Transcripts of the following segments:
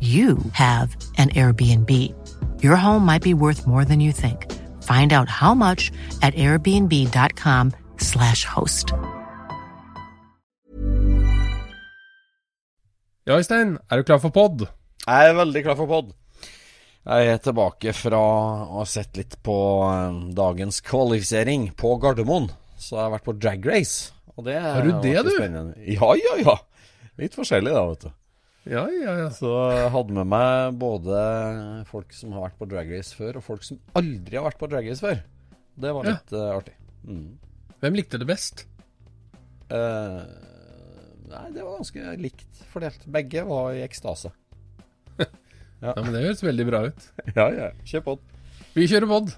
you have an Airbnb. Your home might be worth more than you think. Find out how much at airbnb.com/slash host. Ja, Øystein, er du klar for pod? Jeg er veldig klar for pod. Jeg er tilbake fra å ha sett litt på eh, dagens kvalifisering på Gardermoen. Så jeg har vært på drag race. Og det Har du det, du? Spennende. Ja, ja, ja. Litt forskjellig da, vet du. Ja, ja, ja. Så jeg hadde med meg både folk som har vært på drag race før, og folk som aldri har vært på drag race før. Det var Ja. litt eh, artig. Mm. Hvem likte det best? Uh, nei, det var ganske likt fordelt. Begge var i ekstase. Ja, men Det høres veldig bra ut. Ja, ja. Kjør på. Vi kjører pod.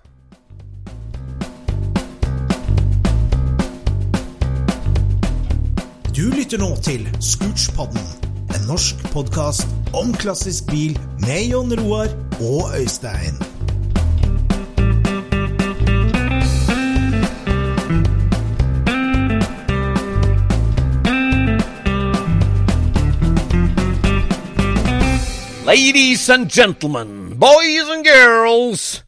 Du lytter nå til Scootspodden, en norsk podkast om klassisk bil med Jon Roar og Øystein. Ladies and gentlemen, boys and girls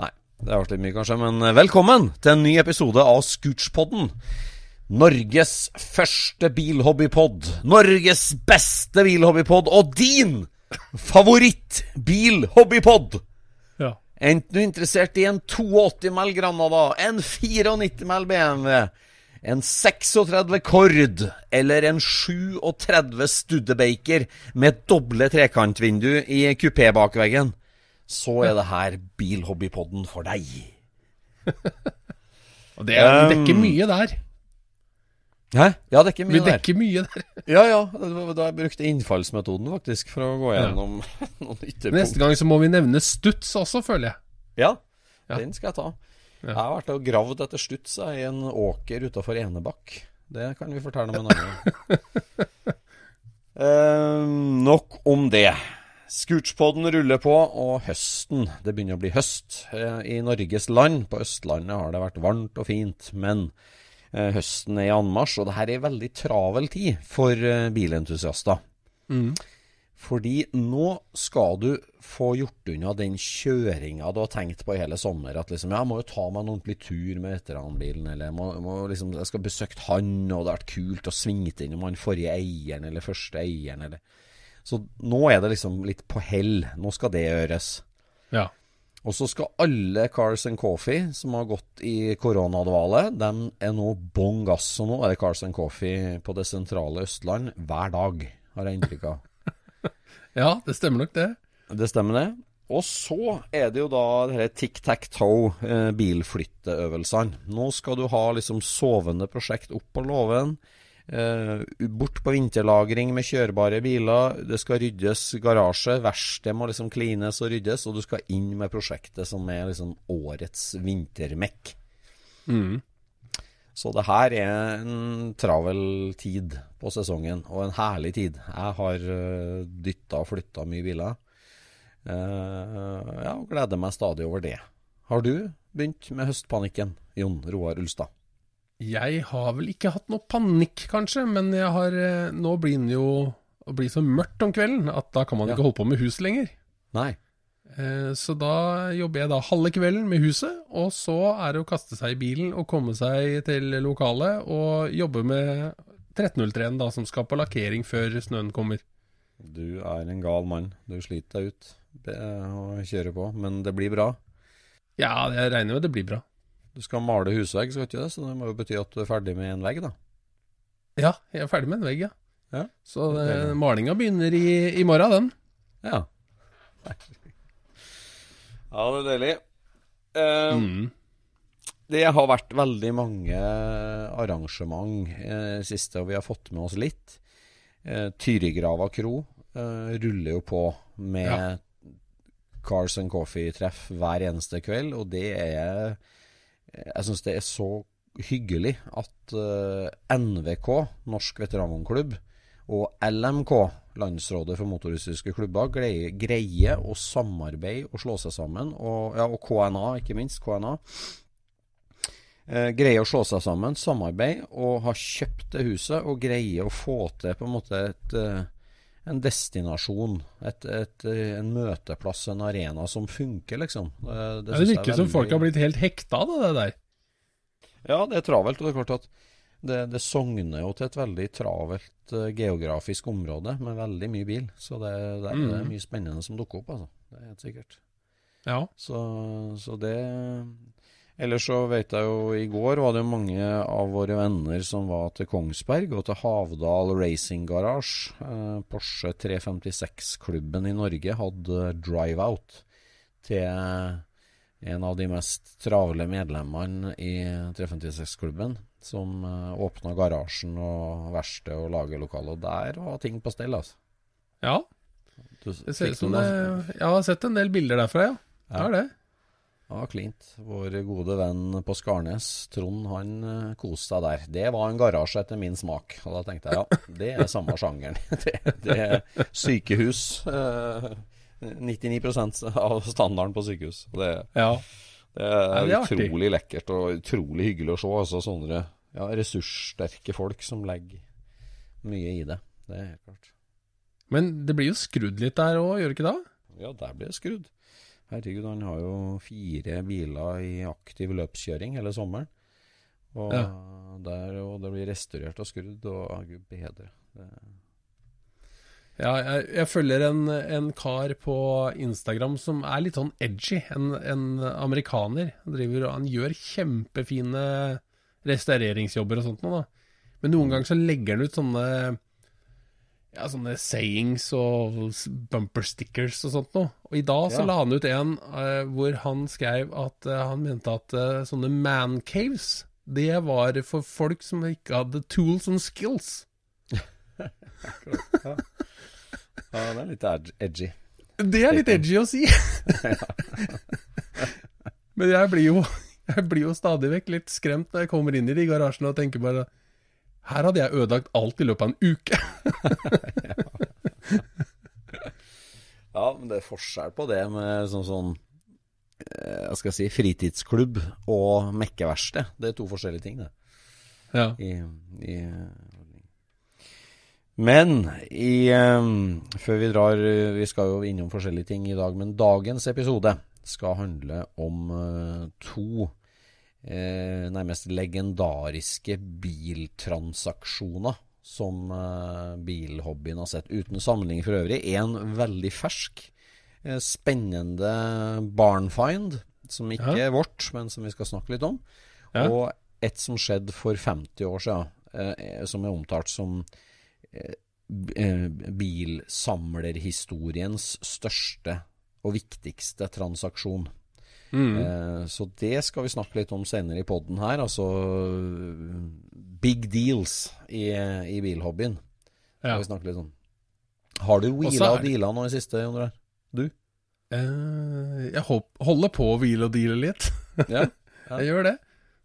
Nei, det har vært litt mye kanskje, men velkommen til en ny episode av Scootspodden. Norges første bilhobbypod. Norges beste bilhobbypod, og din favoritt-bilhobbypod. Ja. Enten du er interessert i en 82 mel Granada, en 94 mel BMW, en 36 Kord eller en 37 Studebaker med doble trekantvindu i kupébakveggen, så er det her bilhobbypodden for deg. Og det er, dekker Um, mye der. Hæ? Ja, det er Vi mye der. dekker mye der. Ja, ja. Da jeg brukte innfallsmetoden faktisk for å gå gjennom noen ytterpunkter. Neste gang så må vi nevne Stuts også, føler jeg. Ja, Ja. den skal jeg ta. Ja. Jeg har vært og gravd etter stuts i en åker utafor Enebakk. Det kan vi fortelle om en annen. Eh, nok om det. Scootspoden ruller på, og høsten Det begynner å bli høst eh, i Norges land. På Østlandet har det vært varmt og fint, men høsten er i anmarsj, og det her er veldig travel tid for bilentusiaster. bilentusiaster. Fordi nå skal du få gjort unna den kjøringa du har tenkt på i hele sommer. At liksom, jeg må jo ta meg en ordentlig tur med veteranbilen, eller jeg, må, må liksom, jeg skal besøkt han, og det har vært kult å svinge innom han forrige eieren, eller første eieren, eller Så nå er det liksom litt på hell. Nå skal det gjøres. Ja. Og så skal alle Cars and Coffee som har gått i koronadvale, de er nå bånn gass. Så nå er det Cars and Coffee på det sentrale Østland hver dag, har jeg inntrykk av. ja, det stemmer nok, det. Det stemmer det. Og så er det jo da dette tic-tac-toe, eh, bilflytteøvelsene. Nå skal du ha liksom sovende prosjekt opp på låven. Eh, bort på vinterlagring med kjørbare biler. Det skal ryddes garasje. Verksted må liksom klines og ryddes. Og du skal inn med prosjektet som er liksom årets vintermekk. Så det her er en travel tid på sesongen, og en herlig tid. Jeg har uh, dytta og flytta mye biler. Uh, ja, og gleder meg stadig over det. Har du begynt med høstpanikken, Jon Roar Ulstad? Jeg har vel ikke hatt noe panikk, kanskje, men jeg har eh, Nå blir det jo å bli så mørkt om kvelden at da kan man Ja. ikke holde på med hus lenger. Nei. Eh, Så da jobber jeg da halve kvelden med huset, og så er det å kaste seg i bilen og komme seg til lokalet og jobbe med 1303-en da, som skal på lakkering før snøen kommer. Du er en gal mann. Du sliter deg ut å og kjører på, men det blir bra. Ja, jeg regner med det blir bra. Du skal male husvegg, skal ikke det? Så det må jo bety at du er ferdig med en vegg, da. Ja, jeg er ferdig med en vegg, ja. Ja. Så Det eh, malinga begynner i, i morgen, den. Ja. Ja, det er deilig. Uh, Mm. Det har vært veldig mange arrangement eh, siste, og vi har fått med oss litt. Uh, Tyrigrava kro uh, ruller jo på med Ja. Cars and Coffee-treff hver eneste kveld, og det er Jeg syns det er så hyggelig at uh, NVK, Norsk veteranvognklubb, og LMK, Landsrådet for motoristiske klubber, greier, greier å samarbeide og slå seg sammen. Og, ja, og KNA, ikke minst. KNA. Eh, greier å slå seg sammen, samarbeide, og har kjøpt det huset. Og greier å få til på en måte et, eh, en destinasjon. Et, et, eh, en møteplass, en arena som funker, liksom. Det, det, det virker er som folk har blitt helt hekta av det der. ja, det er travelt. Og det er klart at det, det sogner jo til et veldig travelt uh, geografisk område med veldig mye bil. Så det, det, er, det er Mm. mye spennende som dukker opp, altså. Det er helt sikkert. Ja. Så, så det Ellers så vet jeg jo I går var det mange av våre venner som var til Kongsberg og til Havdal Racing Garage. Eh, Porsche 356-klubben i Norge hadde drive-out til en av de mest travle medlemmene i 356-klubben, som eh, åpna garasjen og verksted og lagerlokale. Og der var ting på stell, altså. ja. Du, Det ser ut som det Jeg har sett en del bilder derfra, ja. Det er det. Ja, klint. Vår gode venn på Skarnes, Trond, han eh, koste seg der. Det var en garasje etter min smak. Og da tenkte jeg ja, det er samme sjangeren. Det, det er sykehus. Eh, 99% av standarden på sykehus. Det, Ja. det er, Ja, det utrolig lekkert og utrolig hyggelig å se. Altså sånne ja, ressurssterke folk som legger mye i det. Det er helt klart. Men det blir jo skrudd litt der òg, gjør det ikke det? Ja, der blir det skrudd. Herregud, han har jo fire biler i aktiv løpskjøring hele sommeren. Og, Ja. der, og det blir restaurert og skrudd, og gud bedre. Det, Ja, jeg, jeg følger en, en kar på Instagram som er litt sånn edgy. En, en amerikaner. Han, driver, han gjør kjempefine restaureringsjobber og sånt noe, da. Men noen ganger så legger han ut sånne ja, sånne sayings og bumper stickers og sånt noe. Og i dag så Ja. la han ut en uh, hvor han skrev at uh, han mente at uh, sånne man caves, det var for folk som ikke hadde tools and skills. ja, det er litt edgy. Det er litt edgy å si. Men jeg blir jo Jeg blir jo stadig vekk litt skremt når jeg kommer inn i de garasjene og tenker bare Her hadde jeg ødelagt alt i løpet av en uke. Ja, men det er forskjell på det med sånn sånn eh, Hva skal jeg si fritidsklubb og mekkeverksted. Det er to forskjellige ting, det. Ja. i, i Men i um, Før vi drar Vi skal jo innom forskjellige ting i dag, men dagens episode skal handle om uh, to eh, nærmest legendariske biltransaksjoner som eh, bilhobbyen har sett. Uten sammenligning for øvrig. En veldig fersk, eh, spennende barnfind, som ikke Ja. er vårt, men som vi skal snakke litt om. Ja. Og et som skjedde for 50 år siden, eh, som er omtalt som eh, eh, bilsamlerhistoriens største og viktigste transaksjon. Mm. Eh, så det skal vi snakke litt om senere i poden her. Altså big deals i, i bilhobbyen. ja. Vi snakke litt om. Har du så wheela og deala nå i siste, Jon Rær? Du? Uh, jeg holder på å hvile og deale litt. Ja. Ja. Jeg gjør det.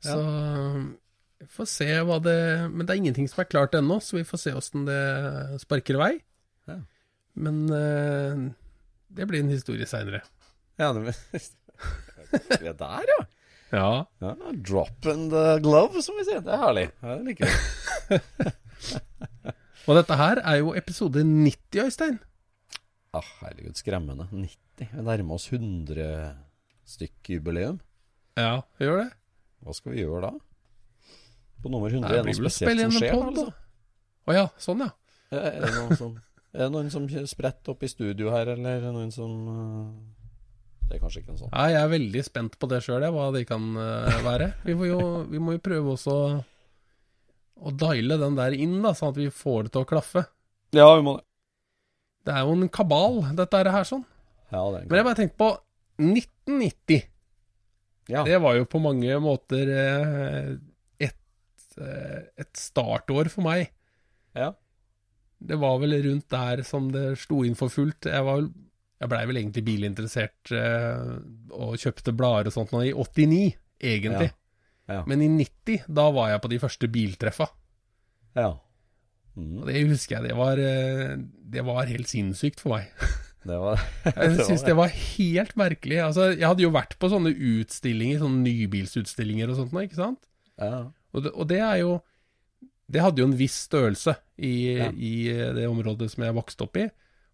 Ja. vi får se hva det Men det er ingenting som er klart ennå, så vi får se åssen det sparker vei. Ja. Men uh, det blir en historie seinere. Ja, det, vi er der, ja. Ja. ja. Drop in the glove, som vi sier. Det er herlig. Jeg liker det. Og dette her er jo episode 90, Øystein. Ah, herregud, skremmende. 90. Vi nærmer oss 100 stykk jubileum. Ja, vi gjør det. Hva skal vi gjøre da? På nummer 100 Det er det noe spesielt som skjer? Altså? Å ja, sånn ja. Ja, Er det som, er det noen som spretter opp i studio her, eller er det noen som øh, Det er kanskje ikke noe sånt. Ja, jeg er veldig spent på det sjøl, hva det kan eh, være. Vi, må jo, vi må jo prøve også å, diale den der inn, da, sånn at vi får det til å klaffe. Ja, vi må det. Det er jo en kabal, dette her sånn. Ja, det er Men jeg bare tenkte på 1990. ja. Det var jo på mange måter eh, et, eh, et startår for meg. ja. Det var vel rundt der som det slo inn for fullt. Jeg, var, vel- jeg blei vel egentlig bilinteressert eh, og kjøpte blader og sånt nå i 89, egentlig. Ja. Ja. Men i 90, da var jeg på de første biltreffa. ja. Mm, Og det husker jeg, det var, eh, det var helt sinnssykt for meg. det var Jeg syns det var helt merkelig. Altså, jeg hadde jo vært på sånne utstillinger, sånne nybilsutstillinger og sånt noe, ikke sant? Ja. Og det, og det er jo Det hadde jo en viss størrelse i, Ja. i det området som jeg vokste opp i.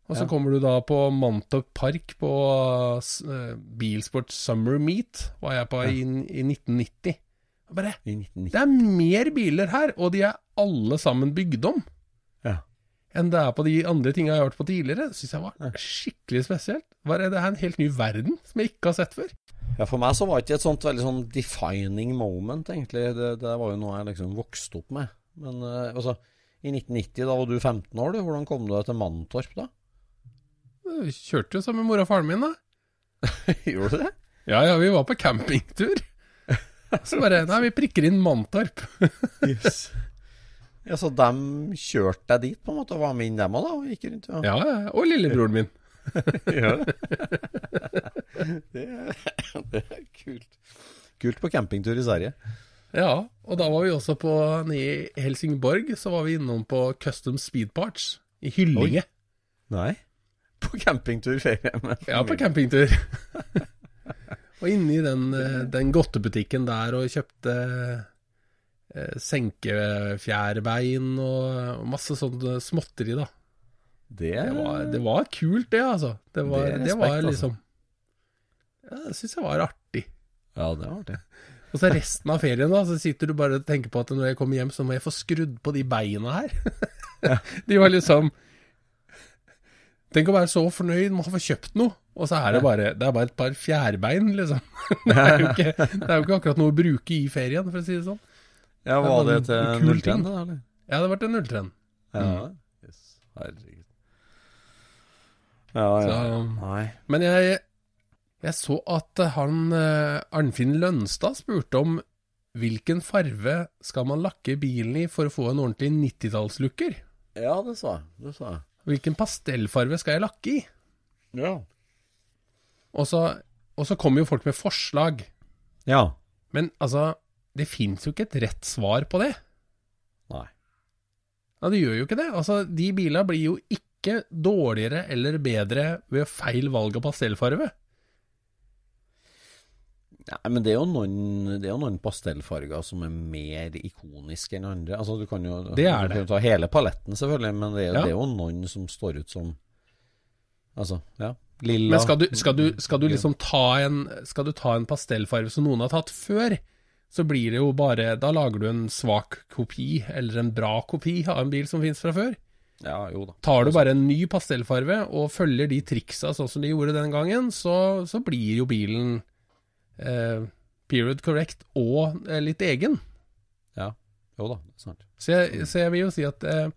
Og så Ja. kommer du da på Mantorp Park på uh, Bilsport Summer Meet, var jeg på i, i 1990. Bare I 1990. Det er mer biler her, og de er alle sammen bygd om. Ja. Enn det er på de andre tingene jeg har vært på tidligere. Det syns jeg var skikkelig spesielt. Var det er en helt ny verden som jeg ikke har sett før? Ja, For meg så var det ikke et sånt veldig sånn defining moment, egentlig. Det, det var jo noe jeg liksom vokste opp med. Men uh, altså, i 1990, da var du 15 år, du. Hvordan kom du deg til Mantorp da? Kjørte jo sammen med mora og faren min, da. Gjorde du det? Ja ja, vi var på campingtur. Så bare Nei, vi prikker inn Mantorp. Yes. Ja, Så de kjørte deg dit, på en måte, og var med inn dem òg, da? Og gikk rundt, ja. Ja, ja. Og lillebroren min. Ja. det, er, det er kult. Kult på campingtur i Sverige. Ja, og da var vi også på Nede i Helsingborg, så var vi innom på Custom Speed Parts i Hyllinge. Nei. På campingturferie med Ja, på campingtur. og inne i den, eh, den godtebutikken der og kjøpte eh, senkefjærbein og, masse sånn småtteri, da. Det, Det var, det var kult, det, altså. Det var, Det respekt, var altså. liksom Ja, det syns jeg var artig. Ja, det var artig. Og så resten av ferien, da, så sitter du bare og tenker på at når jeg kommer hjem, så må jeg få skrudd på de beina her. de var liksom Tenk å være så fornøyd med å få kjøpt noe, og så er det bare, det er bare et par fjærbein, liksom. Det er, jo ikke, det er jo ikke akkurat noe å bruke i ferien, for å si det sånn. Ja, Var var det til nulltrend, da? eller? Ja, det ble til en nulltrend. Ja. Yes. Herregud. Ja, ja. Så- Nei. Men jeg, jeg så at han eh, Arnfinn Lønstad spurte om hvilken farve skal man lakke bilen i for å få en ordentlig 90-tallslooker? Ja, det sa jeg. Det sa jeg. Hvilken pastellfarve skal jeg lakke i? Ja. Og så, og så kommer jo folk med forslag. Ja. Men altså, det fins jo ikke et rett svar på det. Nei. Ja, det gjør jo ikke det. Altså, de bilene blir jo ikke dårligere eller bedre ved feil valg av pastellfarve. Nei, men det er jo noen, det er jo noen pastellfarger som er mer ikoniske enn andre. Altså, du kan jo, Det er det. ta hele paletten, selvfølgelig, men det Ja. det er jo noen som står ut som Altså, ja. Lilla Men skal du, skal, du, skal du liksom ta en Skal du ta en pastellfarve som noen har tatt før, så blir det jo bare Da lager du en svak kopi, eller en bra kopi av en bil som finnes fra før. Ja, jo da. Tar du bare en ny pastellfarve og følger de triksa sånn som de gjorde den gangen, så, så blir jo bilen eh, period correct og eh, litt egen. Ja. Jo da, sant. Så jeg, så jeg vil jo si at eh,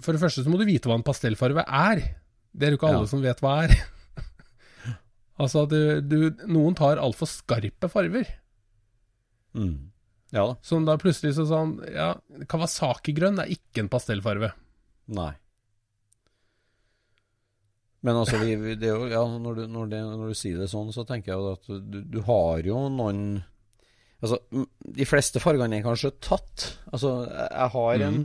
for det første så må du vite hva en pastellfarve er. Det er jo ikke alle Ja. som vet hva er. altså, du, du, noen tar altfor skarpe farver. Mm. Ja da. Som da plutselig så sånn Ja, Kawasaki-grønn er ikke en pastellfarve. Nei. Men altså, vi, det ja, når, du, når, det, når du sier det sånn, så tenker jeg at du, du har jo noen Altså, de fleste fargene er kanskje tatt. Altså, jeg har en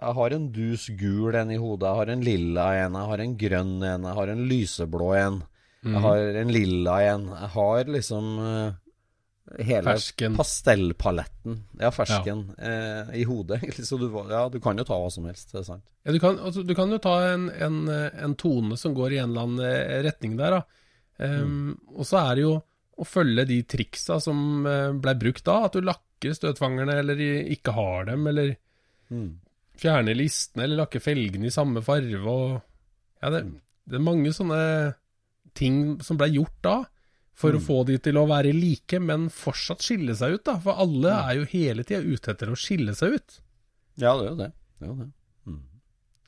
Jeg har en dus gul en i hodet, jeg har en lilla en, jeg har en grønn en, jeg har en lyseblå en. Jeg har en lilla en. Jeg har liksom eh, hele Fersken. pastellpaletten. Ja, fersken eh, i hodet. Så du, ja, du kan jo ta hva som helst, det er sant. Ja, du, kan, altså, du kan jo ta en, en, en tone som går i en eller annen eh, retning der, da. mm. Og så er det jo å følge de triksa som blei ble brukt da. At du lakker støtfangerne, eller ikke har dem, eller Mm. fjerner listene, eller lakker felgene i samme farve. Og ja, det, det er mange sånne ting som ble gjort da. For å få de til å være like, men fortsatt skille seg ut, da. For alle er jo hele tida ute etter å skille seg ut. Ja, det er jo det. det, er jo det.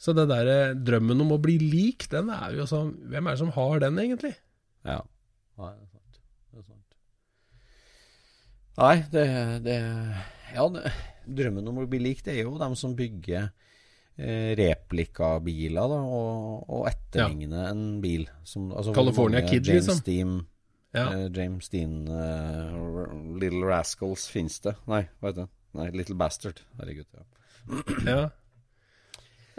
Så det der eh, drømmen om å bli lik, den er jo sånn Hvem er det som har den, egentlig? Ja. Nei, det er sant. Det er sant. Nei, det, det Ja, det, drømmen om å bli lik, det er jo dem som bygger eh, replikabiler, da, og, og etterligne en bil. Som, altså, California mange Kid, James liksom. Dean, Ja. eh, James Dean uh, Little Rascals finnes det? Nei, hva heter den? Nei, Little Bastard. Herregud. Ja. ja.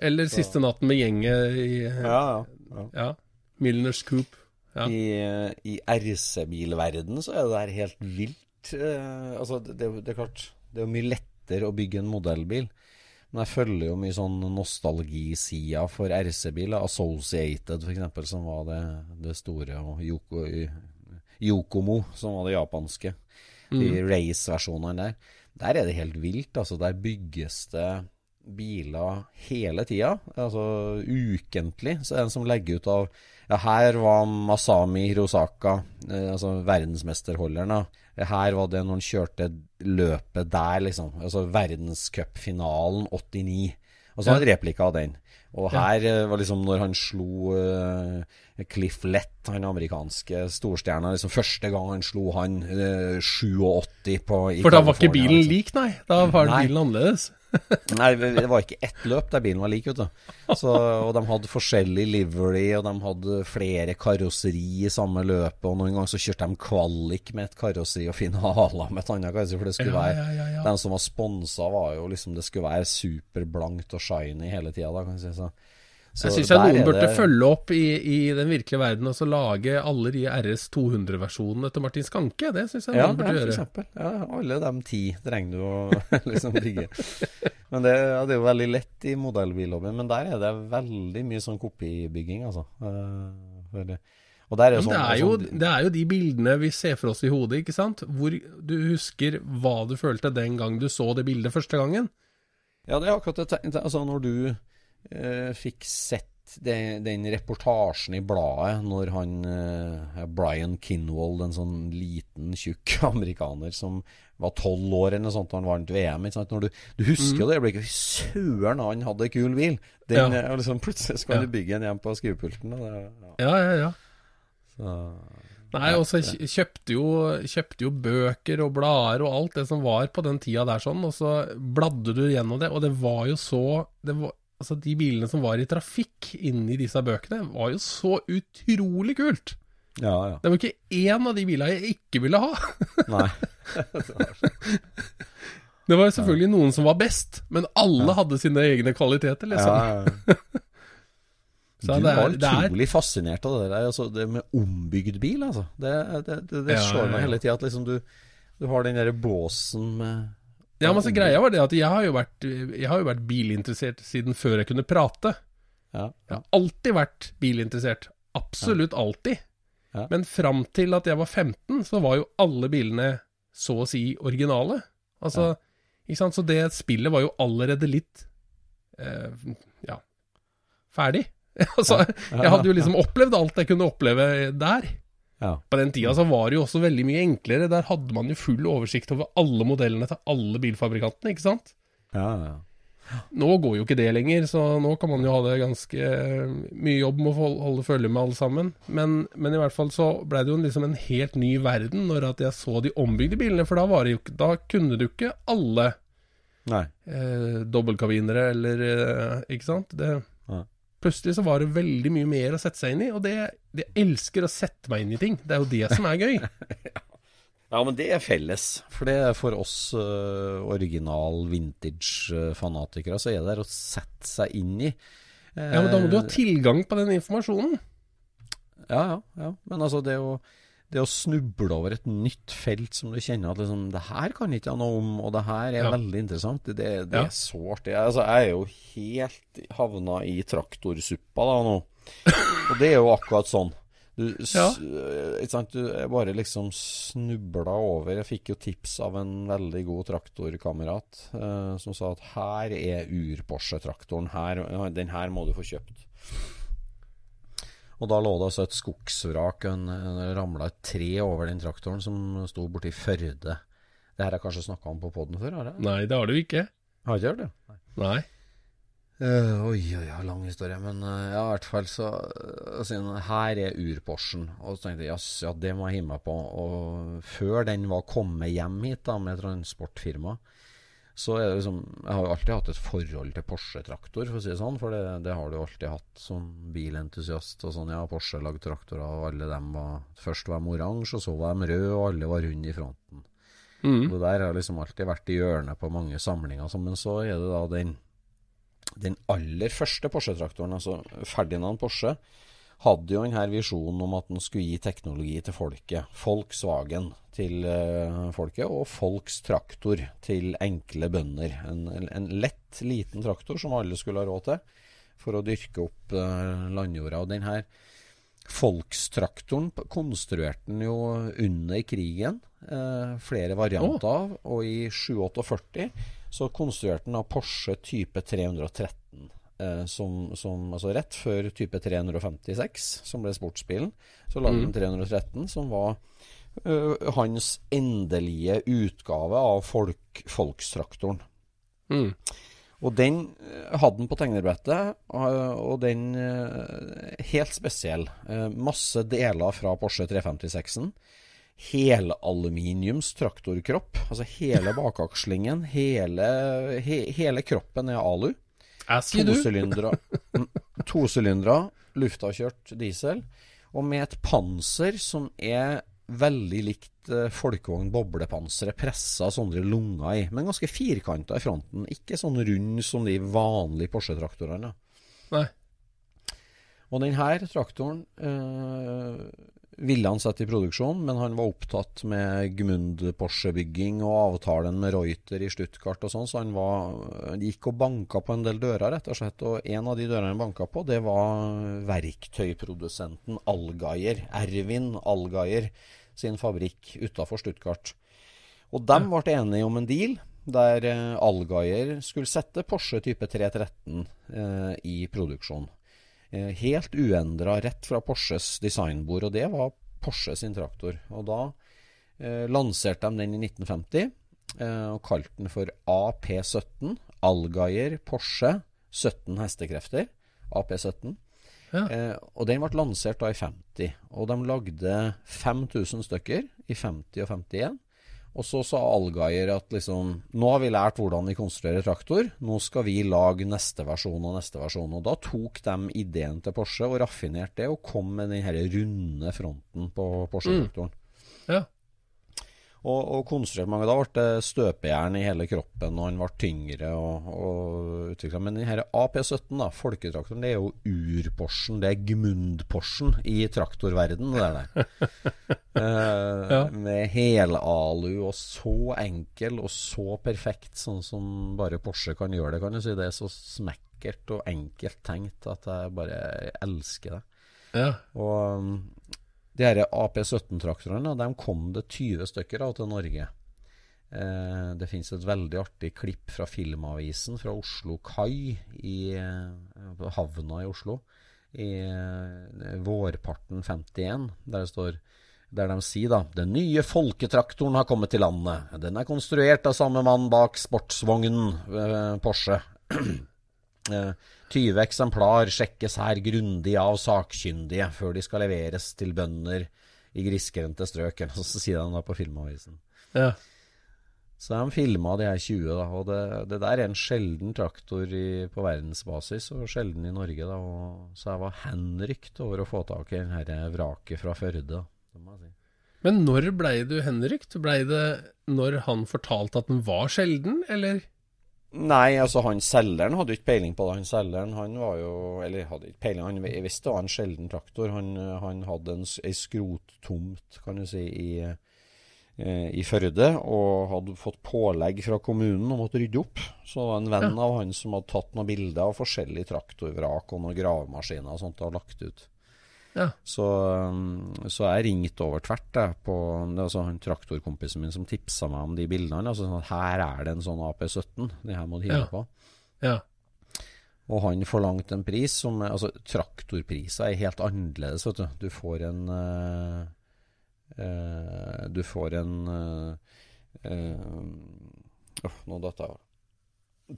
Eller Siste natten med gjenget i Ja, ja, ja. Milliners Coop. Ja. I, i RC-bilverden så er det der helt vilt. Eh, altså, det, det, er klart Det er jo mye lettere å bygge en modellbil. Men jeg følger jo mye sånn nostalgisida for RC-bil. Associated, eksempel, som var det, det store. Og Yoko, Yokomo, som var det japanske. De race-versjonene der. Der er det helt vilt. Altså, der bygges det biler hele tida. Altså ukentlig. Så er det en som legger ut av Ja, her var Masami Hirosaka, eh, altså verdensmesterholderen, da. Her var det når han kjørte løpet der, liksom. Altså verdenscupfinalen 89. Og så har han replika av den. Og her ja. var liksom når han slo eh, Cliff Lett, han amerikanske storstjerna, liksom første gang han slo han eh, 87 på i For da var ikke bilen liksom. lik, nei. Da var Nei. bilen annerledes. Nei, det var ikke ett løp der bilen var lik, vet du. Så, og de hadde forskjellig livery, og de hadde flere karosseri i samme løpet. Og noen ganger så kjørte de kvalik med et karosseri og finaler med et annet karosseri. For det skulle være ja, ja, ja. Den som var sponsa, var jo liksom Det skulle være superblankt og shiny hele tida, da, kan jeg si. Så, så Jeg syns noen burde det- følge opp i, i den virkelige verden og så lage alle de RS 200-versjonene til Martin Skanke. Det syns jeg Ja, noen det burde gjøre. eksempel. Ja, alle de ti trenger du å liksom bygge. Men det, ja, det er jo veldig lett i modellbillobbyen. Men der er det veldig mye sånn kopibygging, altså. Eh, for- og der er sånn, det det, er jo, sånn- det er jo de bildene vi ser for oss i hodet, ikke sant? Hvor du husker hva du følte den gang du så det bildet første gangen. Ja, det er akkurat det. Altså, når du fikk sett det, den reportasjen i bladet når han eh, Brian Kinwald, en sånn liten, tjukk amerikaner som var tolv år eller noe sånt da han vant VM du, du husker jo det øyeblikket søren, han hadde kul bil! Den, Mm. Ja. eh, liksom, plutselig skal Ja. du bygge en hjem på skrivepulten. Det, ja. Ja, ja, ja. Så, Nei, og så kjøpte jo, kjøpte jo bøker og blader og alt det som var på den tida der sånn, og så bladde du gjennom det, og det var jo så det var, Altså, de bilene som var i trafikk inni disse bøkene, var jo så utrolig kult! ja, ja. Det var ikke én av de bilene jeg ikke ville ha. Nei. Det var selvfølgelig noen som var best, men alle hadde sine egne kvaliteter, liksom. Ja, ja. Så du det var utrolig fascinert av det der, altså, det med ombygd bil, altså. Det, det, det, det Ja, slår ja, meg ja. hele tida at liksom du, du har den derre båsen med Ja, men så greia var det at jeg har jo vært, har jo vært bilinteressert siden før jeg kunne prate. Ja, Jeg har alltid vært bilinteressert. Absolutt alltid. Ja. Men fram til at jeg var 15, så var jo alle bilene så å si originale. Altså, ikke sant? Så det spillet var jo allerede litt eh, ja, ferdig. altså, jeg hadde jo liksom opplevd alt jeg kunne oppleve der. Ja. På den tida så var det jo også veldig mye enklere. Der hadde man jo full oversikt over alle modellene til alle bilfabrikantene, ikke sant? ja, ja. Nå går jo ikke det lenger, så nå kan man jo ha det ganske eh, mye jobb med å holde følge med alle sammen. Men, men i hvert fall så ble det jo liksom en helt ny verden når at jeg så de ombygde bilene, for da, var det jo, da kunne du ikke alle Nei. eh, dobbeltkabinere eller eh, Ikke sant? Det. Plutselig så var det veldig mye mer å sette seg inn i, og det, det jeg elsker å sette meg inn i ting. Det er jo det som er gøy. Ja, men det er felles. For det er for oss uh, original vintage-fanatikere, så er det der å sette seg inn i. Uh, ja, men da må du ha tilgang på den informasjonen. Ja, ja. ja. Men altså, det å, det å snuble over et nytt felt som du kjenner at liksom, det her kan ikke jeg noe om, og det her er ja. veldig interessant, det, det ja. er sårt. Jeg, Altså, jeg er jo helt havna i traktorsuppa da nå. Og det er jo akkurat sånn. Du, ja. du bare liksom snubla over Jeg fikk jo tips av en veldig god traktorkamerat eh, som sa at her er ur-Porsche-traktoren. Den her må du få kjøpt. Og da lå det altså et skogsvrak. Det ramla et tre over den traktoren som sto borti Førde. Det her har jeg kanskje snakka om på poden før? Har jeg? Nei, det har du ikke. Har ikke hørt det? Nei. Nei. Uh, oi, oi, oi, lang historie. Men uh, ja, i hvert fall så uh, Her er ur-Porschen. Og så tenkte jeg yes, ja, det må jeg hive meg på. Og før den var kommet hjem hit da med transportfirma, så er det liksom Jeg har jo alltid hatt et forhold til Porsche-traktor, for å si det sånn. For det, det, har du alltid hatt som bilentusiast. Og sånn, ja, Porsche lagde traktorer, og alle dem var Først var de oransje, og så var de røde, og alle var runde i fronten. Mm. Det der har liksom alltid vært i hjørnet på mange samlinger. Men så er det da den den aller første Porsche-traktoren, altså Ferdinand Porsche, hadde jo denne visjonen om at den skulle gi teknologi til folket. Volkswagen til uh, folket, og Folks traktor til enkle bønder. En, en, lett, liten traktor som alle skulle ha råd til for å dyrke opp uh, landjorda. Og denne Folkstraktoren konstruerte den jo under krigen. Uh, flere varianter av. Og i 748 så konstruerte han Porsche type 313. Eh, som, som, altså rett før type 356, som ble sportsbilen, så lagde mm. de 313, som var uh, hans endelige utgave av folk, Folkstraktoren. Mm. Og den uh, hadde han på tegnerbrettet, uh, og den Helt spesiell. masse deler fra Porsche 356-en helaluminiums traktorkropp. Altså hele bakakslingen, hele, he, hele kroppen er alu. Tosylindere, tosylindere, luftavkjørt diesel. Og med et panser som er veldig likt eh, folkevogn boblepanseret, pressa sånne lunger i, men ganske firkanta i fronten. Ikke sånn rund som de vanlige Porsche-traktorene. Nei. Og denne traktoren øh, ville han sette i produksjon, men han var opptatt med Gmund-Porsche-bygging og avtalen med Reuter i Stuttgart og sånn, så han var, gikk og banka på en del dører, rett og slett. Og en av de dørene han banka på, det var verktøyprodusenten Allgaier, Ervin Allgaier, sin fabrikk utafor Stuttgart. Og de ble enige om en deal der eh, Allgaier skulle sette Porsche type 313 eh, i produksjon. Eh, helt uendra rett fra Porsches designbord, og det var Porsche sin traktor. Og da eh, lanserte de den i 1950 eh, og kalte den for AP17. Allgaier Porsche 17 hestekrefter. AP17. Ja. Eh, og den ble lansert da i 50. Og de lagde 5000 stykker i 50 og 51. Og så sa Algeier at liksom Nå har vi lært hvordan vi konstruerer traktor. Nå skal vi lage neste versjon og neste versjon. Og da tok de ideen til Porsche og raffinerte det, og kom med den herre runde fronten på Porsche-traktoren. Mm. Og, og konstruert mange. Da ble det støpejern i hele kroppen, og han ble tyngre og, og utvikla. Men denne AP17, da, folketraktoren, det er jo ur-Porschen. Det er Gmund-porsen i traktorverden, det der. eh, ja. Med helalu, og så enkel og så perfekt, sånn som bare Porsche kan gjøre det, kan du si. Det er så smekkert og enkelt tenkt at jeg bare elsker det. Ja. Og de her AP17-traktorene de kom det 20 stykker av til Norge. Eh, det finnes et veldig artig klipp fra Filmavisen fra Oslo kai i eh, havna i Oslo i eh, vårparten 51, der det står der de sier da Den nye folketraktoren har kommet til landet. Den er konstruert av samme mann bak sportsvognen Porsche. 20 eh, eksemplar sjekkes her grundig av sakkyndige før de skal leveres til bønder i grisgrendte strøk. Eller så sier han da på Filmavisen. Ja. Så de filma de her 20, da. Og det, det der er en sjelden traktor i, på verdensbasis, og sjelden i Norge, da. Og, så jeg var henrykt over å få tak i denne vraket fra Førde, si. Men når blei du henrykt? Blei det når han fortalte at den var sjelden, eller? Nei, altså han selgeren hadde jo ikke peiling på det. Han selgeren han var jo Eller hadde ikke peiling, han visste det var en sjelden traktor. Han, han hadde en, ei skrottomt, kan du si, i, eh, i Førde, og hadde fått pålegg fra kommunen om å rydde opp. Så det var en venn av han som hadde tatt noen bilder av forskjellige traktorvrak og noen gravemaskiner og sånt og lagt ut. Ja. Så, um, så jeg ringte over tvert jeg, på det var altså han traktorkompisen min som tipsa meg om de bildene. Altså sånn at her er det en sånn AP17, Det her må du hive Ja. på. Ja. Og han forlangte en pris som Altså, traktorpriser er helt annerledes, vet du. Du får en eh, eh, Du får en eh, åh, Nå datt jeg av.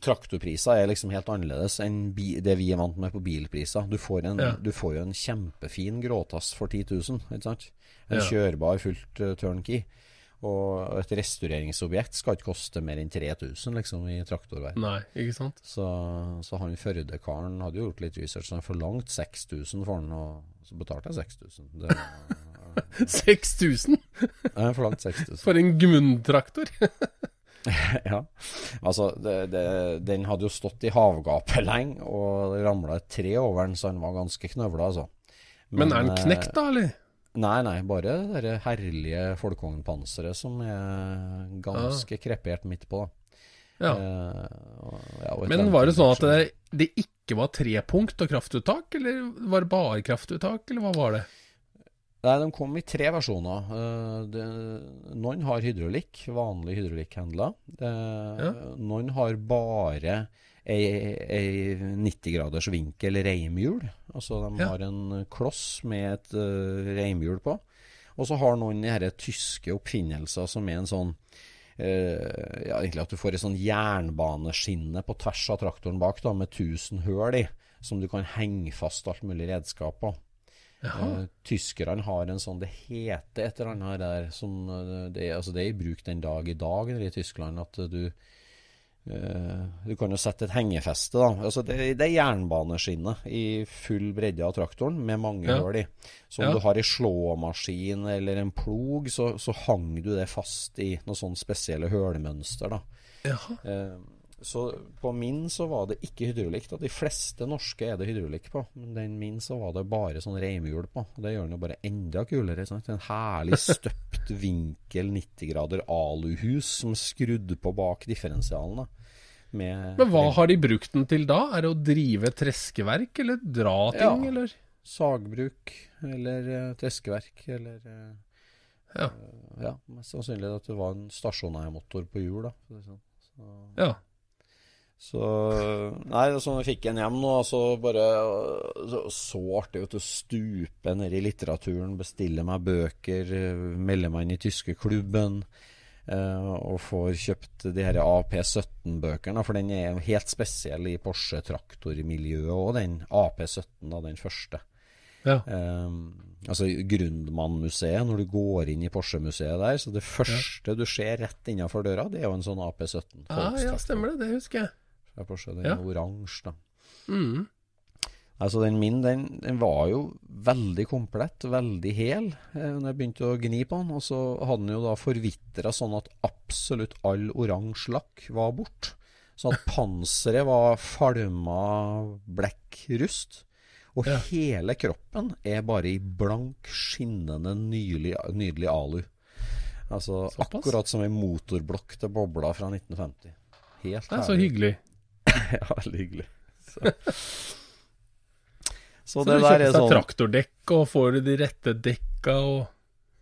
Traktorpriser er liksom helt annerledes enn det vi er vant med på bilpriser. Du får, en, Ja. du får jo en kjempefin gråtass for 10 000, ikke sant? En Ja. kjørbar fullt uh, turnkey. Og et restaureringsobjekt skal ikke koste mer enn 3000 liksom, i traktorverden. Nei, ikke sant? Så, så han Førde-karen hadde gjort litt research, så han forlangt 6000 for den, og så betalte jeg 6000. Det, 6000 jeg forlangt 6000. for en Gmund-traktor! ja. Altså, det, det, den hadde jo stått i havgapet lenge, og det ramla et tre over den, så han var ganske knøvla, altså. Men er den eh, knekt, da, eller? Nei, nei, bare det herlige folkevognpanseret som er ganske krepert midt på. Ja. Eh, og- ja, og Men var det sånn at det, det ikke var trepunkt og kraftuttak, eller var det bare kraftuttak, eller hva var det? Nei, de kom i tre versjoner. Eh, det, noen har hydraulikk, vanlige hydraulikkhandler. Eh, Ja. Noen har bare ei, ei 90 graders vinkel reimhjul. Altså de Ja. har en kloss med et uh, reimhjul på. Og så har noen de tyske oppfinnelser som er en sånn uh, ja, egentlig at du får et sånn jernbaneskinne på tvers av traktoren bak, da, med 1000 høl i, som du kan henge fast alt mulig redskap på. Eh, tyskerne har en sånn Det heter et eller annet der som eh, det, altså det er i bruk den dag i dag i Tyskland at du Uh, Du kan jo sette et hengefeste, da. Altså det, det er jernbaneskinne i full bredde av traktoren med mange Ja. hull i. Så om Ja. du har ei slåmaskin eller en plog, så, så hang du det fast i noen sånne spesielle hølmønster, da. Jaha. Så på min så var det ikke hydraulikk. De fleste norske er det hydraulikk på, men den min så var det bare sånn reimhjul på. Det gjør den jo bare enda kulere. Sant? En herlig støpt vinkel 90 grader aluhus som skrudd på bak differensialen. Med Men hva har de brukt den til da? Er det å drive treskeverk, eller dra ting, Ja. eller? sagbruk eller uh, treskeverk eller uh, Ja. Ja, mest sannsynlig at det var en stasjonærmotor på hjul, da. sånn. Så, Ja. Så Nei, så jeg fikk en hjem nå, så bare Så, så artig å stupe ned i litteraturen, bestille meg bøker, melde meg inn i tyske klubben. eh, og får kjøpt de her AP17-bøkene, for den er helt spesiell i Porsche-traktormiljøet òg, den AP17, da, den første. Ja. Eh, altså Grundmann-museet, når du går inn i Porsche-museet der, så det første du ser rett innenfor døra, det er jo en sånn AP17. Ah, ja, stemmer det. Det husker jeg. Fra Porsche, den Ja. oransje, da. Mm. Altså Den min den, den var jo veldig komplett, veldig hel, eh, når jeg begynte å gni på den. Og så hadde den jo da forvitra sånn at absolutt all oransje lakk var bort. Så at panseret var falma blekkrust. Og Ja. hele kroppen er bare i blank, skinnende, nydelig, nydelig alu. Altså Såpass? akkurat som ei motorblokk til bobla fra 1950. Helt er så hyggelig. ja, veldig hyggelig. Så, så, Så det du sånn Så du kjøper deg traktordekk, og får du de rette dekka og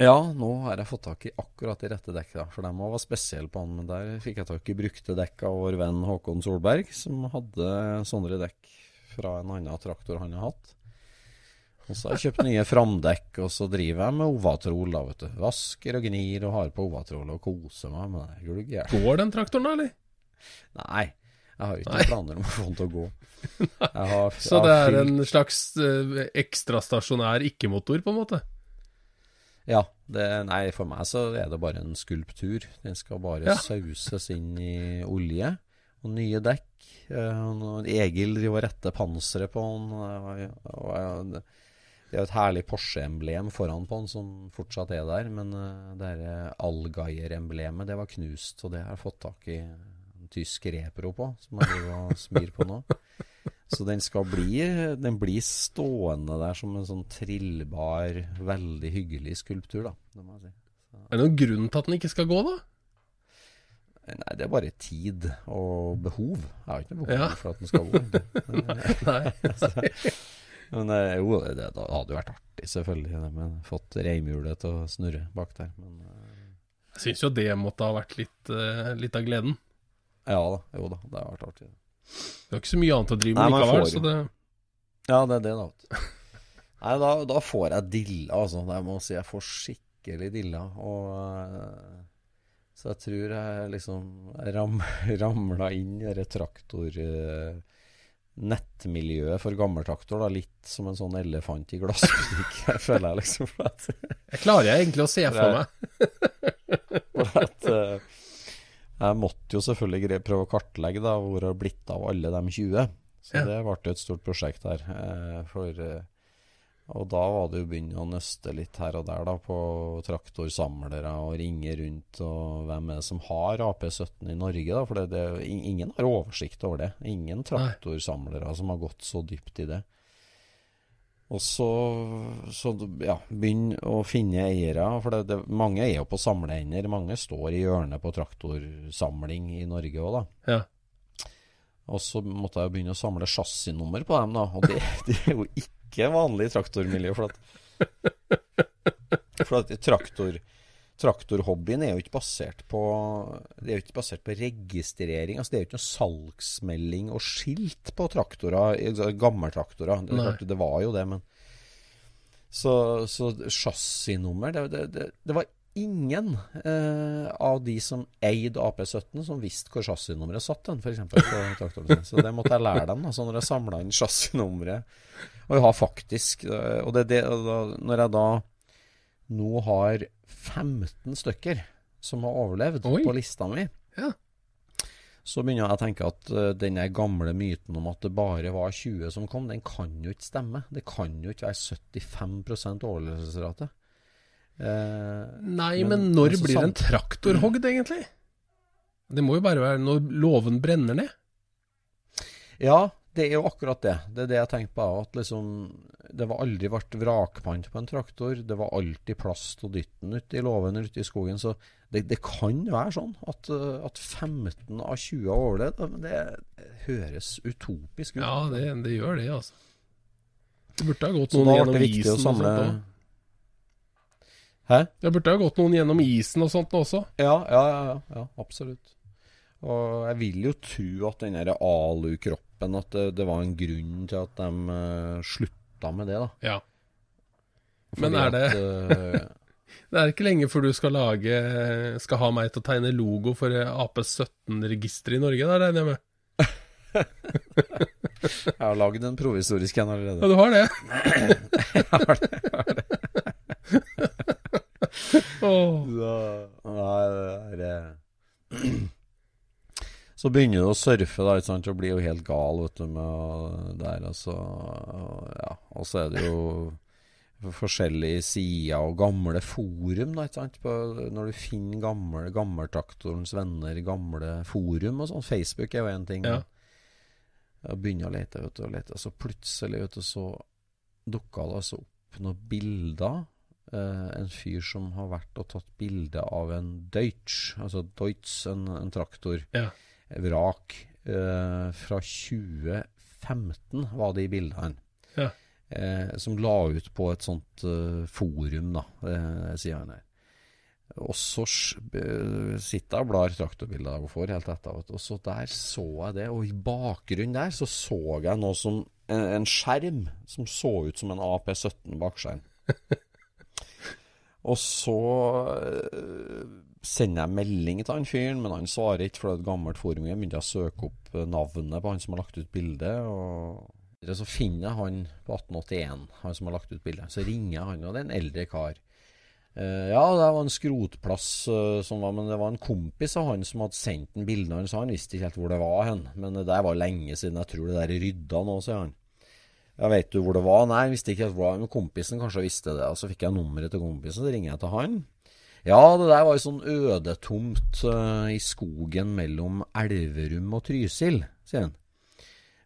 Ja, nå har jeg fått tak i akkurat de rette dekka, for de var spesielle på han. Men der fikk jeg tak i brukte dekk av vår venn Håkon Solberg, som hadde sånne dekk fra en annen traktor han har hatt. Og så har jeg kjøpt nye framdekk, og så driver jeg med Ovatrol, da, vet du. Vasker og gnir og har på Ovatrol og koser meg med det. Går den traktoren, da, eller? Nei, jeg har jo ikke Nei. planer om å få den til å gå. Jeg har, Så det er en slags uh, ekstrastasjonær ikke-motor, på en måte? Ja. Det, nei, for meg så er det bare en skulptur. Den skal bare Ja. sauses inn i olje. Og nye dekk. Uh, Egil driver og retter panseret på den. Uh, Det er jo et herlig Porsche-emblem foran på den som fortsatt er der, men uh, det Allgaier-emblemet det var knust, og det har jeg fått tak i tysk repro på, som jeg driver og smir på nå. Så den skal bli Den blir stående der som en sånn trillbar, veldig hyggelig skulptur, da. Det må jeg si. Så. Er det noen grunn til at den ikke skal gå, da? Nei, det er bare tid og behov. Jeg har ikke noe behov ja. for at den skal gå. Nei. men eh, jo, det, det, hadde jo vært artig, selvfølgelig, det med fått reimhjulet til å snurre bak der. Men uh, Jeg syns jo det måtte ha vært litt, uh, litt, av gleden. Ja da. Jo da, det har vært artig. Det er ikke så mye annet å drive med likevel, så det Ja, det er det, da. Nei, da, da får jeg dilla, altså. Jeg må si jeg får skikkelig dilla. Og uh, så jeg tror jeg liksom ram, ramla inn i det traktor... Uh, nettmiljøet for gammeltraktor, da, litt som en sånn elefant i glassbutikk, føler jeg liksom. At, jeg klarer jeg egentlig å se for meg. for at uh, jeg måtte jo selvfølgelig prøve å kartlegge da, hvor det har blitt av alle de 20. Så ja. det ble et stort prosjekt her. Eh, for, eh, og da var det jo begynne å nøste litt her og der da, på traktorsamlere og ringe rundt. Og hvem er det som har AP17 i Norge? da, For det, det, ingen har oversikt over det. Ingen traktorsamlere som har gått så dypt i det. Og så, så ja, begynn å finne eiere. For det, det, mange er jo på samleender. Mange står i hjørnet på traktorsamling i Norge òg, da. Ja. Og så måtte jeg begynne å samle chassisnummer på dem, da. Og det, det, er jo ikke vanlig i traktormiljø. For at, for at traktor traktorhobbyen er jo ikke basert på Det er jo ikke basert på registrering. altså Det er jo ikke noe salgsmelding og skilt på traktorer, altså gammeltraktorer. Det, det var jo det, men Så, så chassisnummer det, det, det, det, var ingen eh, av de som eide AP17, som visste hvor chassisnummeret satt den, f.eks. på traktoren. Så det måtte jeg lære dem. Altså, når jeg samla inn chassisnummeret. Og jeg har faktisk eh, Og det, det, når jeg da nå har 15 stykker som har overlevd Oi. på lista mi, ja. så begynner jeg å tenke at uh, den gamle myten om at det bare var 20 som kom, den kan jo ikke stemme. Det kan jo ikke være 75 overlevelsesrate. Uh, Nei, men, men når blir det en traktor hogd, egentlig? Det må jo bare være når låven brenner ned? Ja, det er jo akkurat det. Det er det jeg tenkte på. At liksom, det var aldri vært vrakpant på en traktor. Det var alltid plass til å dytte den ute i låven ute i skogen. Så det, det, kan være sånn at, eh, at 15 av 20 har overlevd. Det høres utopisk ut. Ja, det, det gjør det, altså. Det burde ha gått noen gjennom isen og sånt òg. Hæ? Det burde ha gått noen gjennom isen og sånt også. Ja, ja, ja, ja absolutt. Og jeg vil jo tro at den alu-kroppen At det, det, var en grunn til at de uh, slutta med det, da. Ja. Fordi Men er det at, uh, Det er ikke lenge før du skal lage Skal ha meg til å tegne logo for AP17-registeret i Norge, da regner jeg med? jeg har lagd en provisorisk en allerede. Ja, du har det? jeg har det. Jeg har det. oh. Så, nei, det er så begynner du å surfe, da, ikke sant, og blir jo helt gal vet du, med der. Altså, ja. Og så er det jo forskjellige sider og gamle forum, da, ikke sant. På, når du finner gamle, gammeltraktorens venner, gamle forum og sånn. Facebook er jo én ting. Ja. Jeg begynner å lete, vet du, og lete. Så plutselig, vet du, så dukka det altså opp noen bilder. Uh, en fyr som har vært og tatt bilde av en Deutsch, altså Deutsch, en, en traktor. Ja vrak. Eh, fra 2015 var det i bildene. Ja. Eh, som la ut på et sånt uh, forum, da, eh, sier han her. Og så sitter jeg og blar traktorbilder jeg får helt etter. Og så der så jeg det, og i bakgrunnen der så så jeg noe som en, en skjerm som så ut som en AP17 bakskjerm. og så sender jeg melding til han fyren, men han svarer ikke, for det er et gammelt forum. Jeg begynte å søke opp eh, navnet på han som har lagt ut bildet. og Så finner jeg han på 1881, han som har lagt ut bildet. Så ringer jeg han, og det er en eldre kar. Uh, ja, det var en skrotplass som var Men det var en kompis av han som hadde sendt en bilde. Han så han visste ikke helt hvor det var hen. Men det der var lenge siden. Jeg tror det der er rydda nå, sier han. Ja, vet du hvor det var? Nei, jeg visste ikke hvor det var. Men kompisen kanskje visste det. Og så fikk jeg nummeret til kompisen, så ringer jeg til han. Ja, det der var jo sånn ødetomt uh, i skogen mellom Elverum og Trysil, sier han.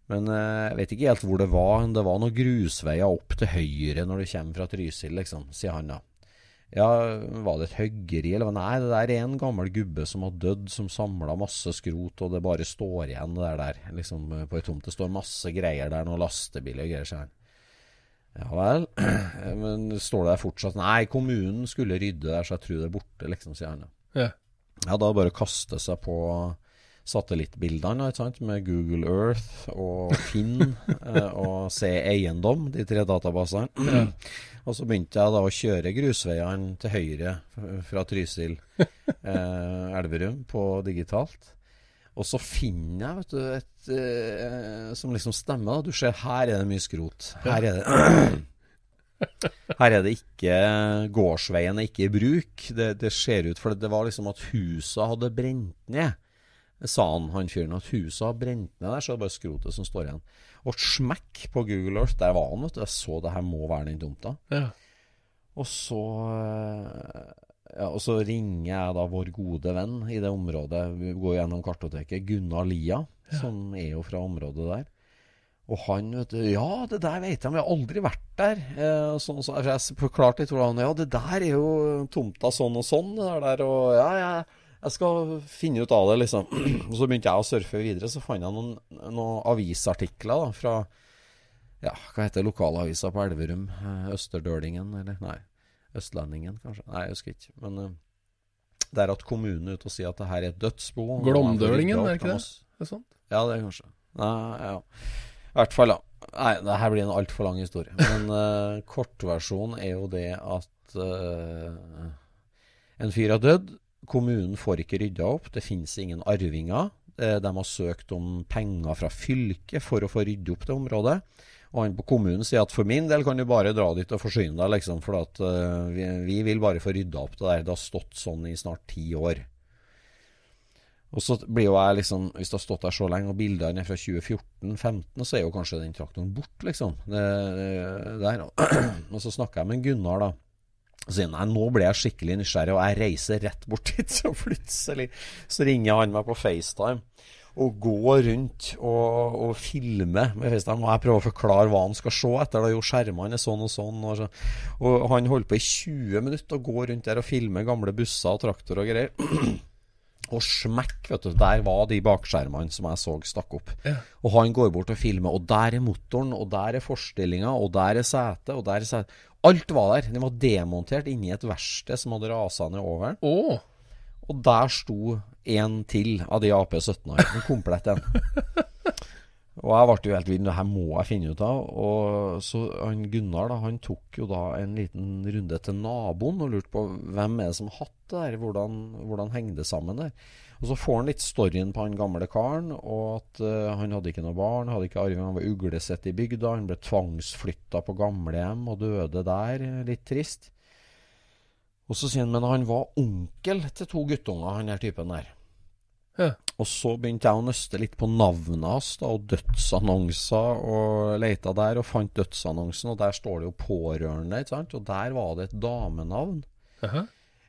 Men uh, jeg vet ikke helt hvor det var. Det var noen grusveier opp til høyre når du kommer fra Trysil, liksom, sier han da. Ja, var det et høggeri, eller? Nei, det der er en gammel gubbe som har dødd, som samla masse skrot, og det bare står igjen det der, der liksom på ei tomt. Det står masse greier der, noen lastebiler og greier, sier han. Ja vel, men står det der fortsatt Nei, kommunen skulle rydde der, så jeg tror det er borte, liksom, sier han. Ja. Ja, da bare kaste seg på satellittbildene ikke sant? med Google Earth og Finn eh, og Se eiendom, de tre databasene. og så begynte jeg da å kjøre grusveiene til høyre fra Trysil, eh, Elverum, på digitalt. Og så finner jeg vet du, et eh, som liksom stemmer. da Du ser her er det mye skrot. Her er det Her er det ikke Gårdsveien er ikke i bruk. Det, det ser ut For det var liksom at huset hadde brent ned sa han, han fyren, at huset har brent ned der, så det er bare skrotet som står igjen. Og smekk på Google Earth, der var han, vet du. Jeg så det her må være den tomta. Ja. Og så ja, og så ringer jeg da vår gode venn i det området. Vi går gjennom kartoteket. Gunnar Lia, ja. som er jo fra området der. Og han, vet du Ja, det der vet jeg, men jeg har aldri vært der. Eh, sånn, så, jeg forklarte litt hvordan Ja, det der er jo tomta sånn og sånn. Det der, og ja, jeg jeg skal finne ut av det, liksom. Og så begynte jeg å surfe videre, så fant jeg noen, noen avisartikler da, fra ja, hva heter lokalavisa på Elverum? Eh, Østerdølingen, eller? Nei, Østlendingen, kanskje? Nei, jeg husker ikke. Men uh, det er at kommunen er ute og sier at det her er et dødsbo. Glåmdølingen, er ikke det? det er sånt? Ja, det er kanskje. Nei, ja. I hvert fall, da. Nei, det her blir en altfor lang historie. Men uh, kortversjonen er jo det at uh, en fyr har dødd. Kommunen får ikke rydda opp, det finnes ingen arvinger. Eh, de har søkt om penger fra fylket for å få rydde opp det området. Og han på kommunen sier at for min del kan du bare dra dit og forsyne deg, liksom, for at uh, vi, vi, vil bare få rydda opp det der. Det har stått sånn i snart ti år. Og så blir jo jeg liksom, Hvis det har stått der så lenge, og bildene er fra 2014-2015, så er jo kanskje den traktoren bort, liksom. Det, det. Og så snakker jeg med Gunnar, da. Sier nei, nå ble jeg skikkelig nysgjerrig, og jeg reiser rett bort dit. Så plutselig så ringer han meg på FaceTime og går rundt og, og filmer med FaceTime. Og jeg prøver å forklare hva han skal se etter. da, Jo, skjermene er sånn og sånn. Og, så. og han holder på i 20 minutter og går rundt der og filmer gamle busser og traktorer og greier. Og smekk, vet du, der var de bakskjermene som jeg så stakk opp. Ja. Og han går bort og filmer, og der er motoren, og der er forstillinga, og der er setet, og der er setet. Alt var der. Den var demontert inni et verksted som hadde rasa ned over den. Oh. Og der sto en til av de AP17-ene. En komplett en. og jeg ble jo helt vill. Det her må jeg finne ut av. Og så han Gunnar da, han tok jo da en liten runde til naboen og lurte på hvem er det som hatt det der. Hvordan, hvordan henger det sammen der? Og Så får han litt storyen på han gamle karen, og at uh, han hadde ikke noe barn, hadde ikke arving, han var uglesett i bygda, han ble tvangsflytta på gamlehjem og døde der, litt trist. Og så sier han men han var onkel til to guttunger, han der typen der. Ja. Og så begynte jeg å nøste litt på navnet hans og dødsannonser, og leita der og fant dødsannonsen, og der står det jo 'pårørende', ikke sant? og der var det et damenavn. Uh -huh.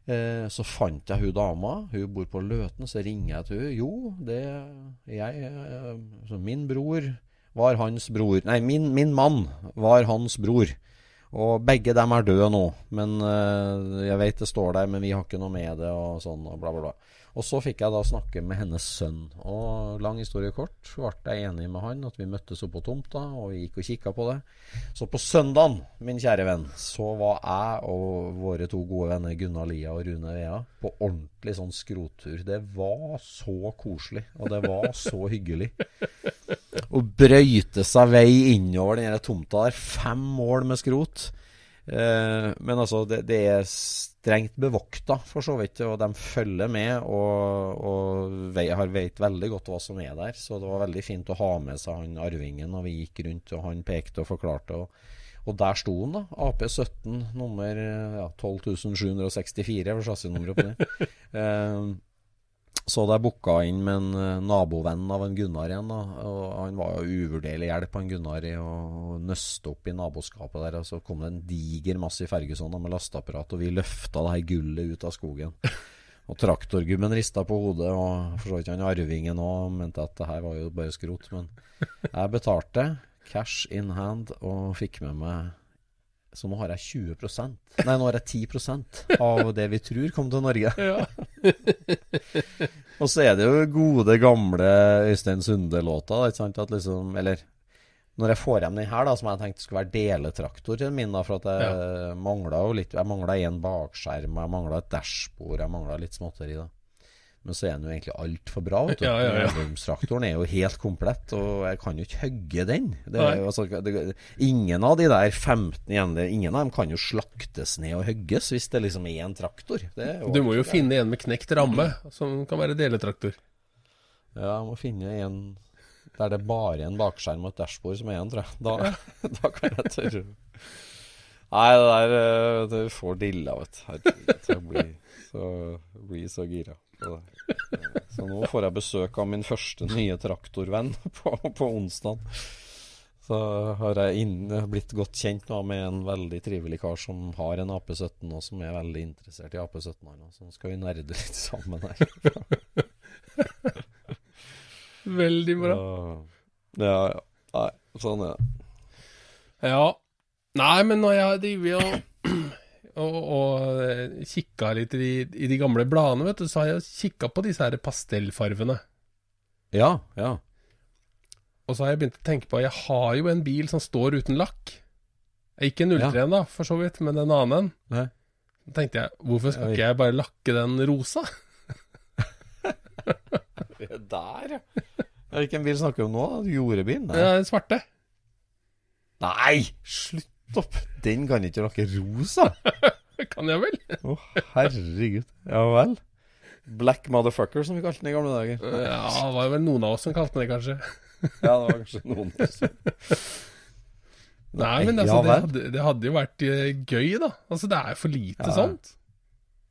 Eh, så fant jeg hun dama. Hun bor på Løten. Så ringer jeg til hun. Jo, det jeg eh, Min bror var hans bror Nei, min, min, mann var hans bror. Og begge dem er døde nå. Men eh, Jeg vet det står der, men vi har ikke noe med det, og sånn, og bla, bla, bla. Og så fikk jeg da snakke med hennes sønn. Og lang historie kort, ble jeg enig med han at vi møttes oppe på tomta, og vi gikk og kikka på det. Så på søndagen, min kjære venn, så var jeg og våre to gode venner Gunnar Lia og Rune Vea på ordentlig sånn skrottur. Det var så koselig, og det var så hyggelig. Å brøyte seg vei innover den tomta der. Fem mål med skrot. Eh, men altså, det, det, er strengt bevokta, for så vidt. Og de følger med og, og vei, har vet veldig godt hva som er der. Så det var veldig fint å ha med seg han arvingen når vi gikk rundt, og han pekte og forklarte. Og, og der sto han, da. AP17 nummer ja, 12764 var chassisnummeret på det. eh, Så hadde jeg booka inn med en eh, nabovenn av en Gunnar igjen. da Og Han var jo uvurderlig hjelp, han Gunnar, i å nøste opp i naboskapet der. Og så kom det en diger masse i Ferguson med lasteapparat, og vi løfta det her gullet ut av skogen. Og traktorgubben rista på hodet, og for så vidt han arvingen òg mente at det her var jo bare skrot. Men jeg betalte cash in hand og fikk med meg så nå har jeg 20% Nei, nå har jeg 10% av det vi tror kom til Norge. Ja. Og så er det jo gode, gamle Øystein Sunde-låta, ikke sant? At liksom Eller når jeg får hjem den her, da, som jeg tenkte skulle være deletraktor min, da, for at jeg ja. mangla jo litt Jeg mangla en bakskjerm, jeg mangla et dashbord, jeg mangla litt småtteri, da. Men så er den jo egentlig altfor bra. vet du. Ja, ja, ja. Traktoren er jo helt komplett, og jeg kan jo ikke hogge den. Det er jo, altså, det, ingen av de der 15 igjen, ingen av dem kan jo slaktes ned og hogges hvis det liksom er en traktor. Jo du må jo finne en med knekt ramme, som kan være deletraktor. Ja, jeg må finne en der det er bare en bakskjerm og et dashbord som er igjen, tror jeg. Da, da kan jeg tørre. Nei, det der Du Det får dilla, vet du. Herregud. Jeg blir så, blir så gira. Så nå får jeg besøk av min første nye traktorvenn på, på onsdag. Så har jeg inn, blitt godt kjent nå med en veldig trivelig kar som har en AP17, og som er veldig interessert i AP17. Så nå skal vi nerde litt sammen her. veldig bra. Ja, ja. Nei, sånn er det. Ja. Nei, men når jeg driver og og, og kikka litt i de, i de, gamle bladene, vet du, så har jeg kikka på disse her pastellfarvene. Ja, ja. Og så har jeg begynt å tenke på Jeg har jo en bil som står uten lakk. Ikke en 03 ja. da, for så vidt, men en annen. Nei. Så tenkte jeg, hvorfor skal ikke jeg bare lakke den rosa? det Der, ja. Hvilken bil snakker vi om nå? Jordebilen? Ja, den svarte. Nei, slutt opp! Den kan ikke lakke rosa? kan jeg vel? Å, oh, herregud. Ja vel. Black motherfucker, som vi kalte den i gamle dager. Ja, det var vel noen av oss som kalte den det, kanskje. ja, det var kanskje noen. Nei, men altså, det, hadde, det, hadde, jo vært uh, gøy, da. Altså, det er for lite ja. sånt.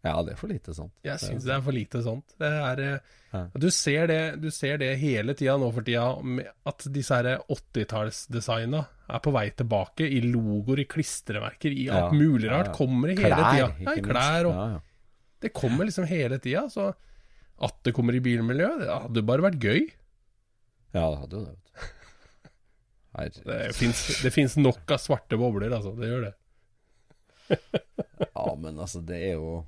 Ja, det er for lite sånt. Jeg syns det er for lite sånt. Det er ja. du, ser det, du ser det hele tida nå for tida, at disse 80-tallsdesigna er på vei tilbake i logoer, i klistremerker, i alt ja, mulig rart. Kommer det hele tida. Ja, klær og Det kommer liksom hele tida. Så at det kommer i bilmiljøet, det hadde bare vært gøy. Ja, det hadde jo det. Det fins nok av svarte bobler, altså. Det gjør det. ja, men altså, det er jo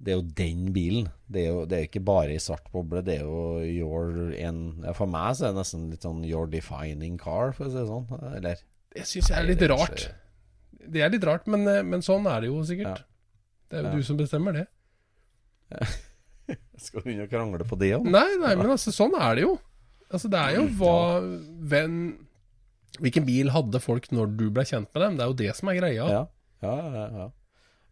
det er jo den bilen. Det er jo det er ikke bare i svart boble. Det er jo your en, ja, For meg så er det nesten litt sånn your defining car, for å si det sånn. Eller? Det syns jeg er litt rart. Det er litt rart, men, eh, men sånn er det jo sikkert. Ja. Det er jo ja. du som bestemmer det. Skal du begynne å krangle på det òg? Nei, nei, men altså, sånn er det jo. Altså, det er jo hva hvem, Hvilken bil hadde folk når du ble kjent med dem? Det er jo det som er greia. Ja, ja, ja. ja.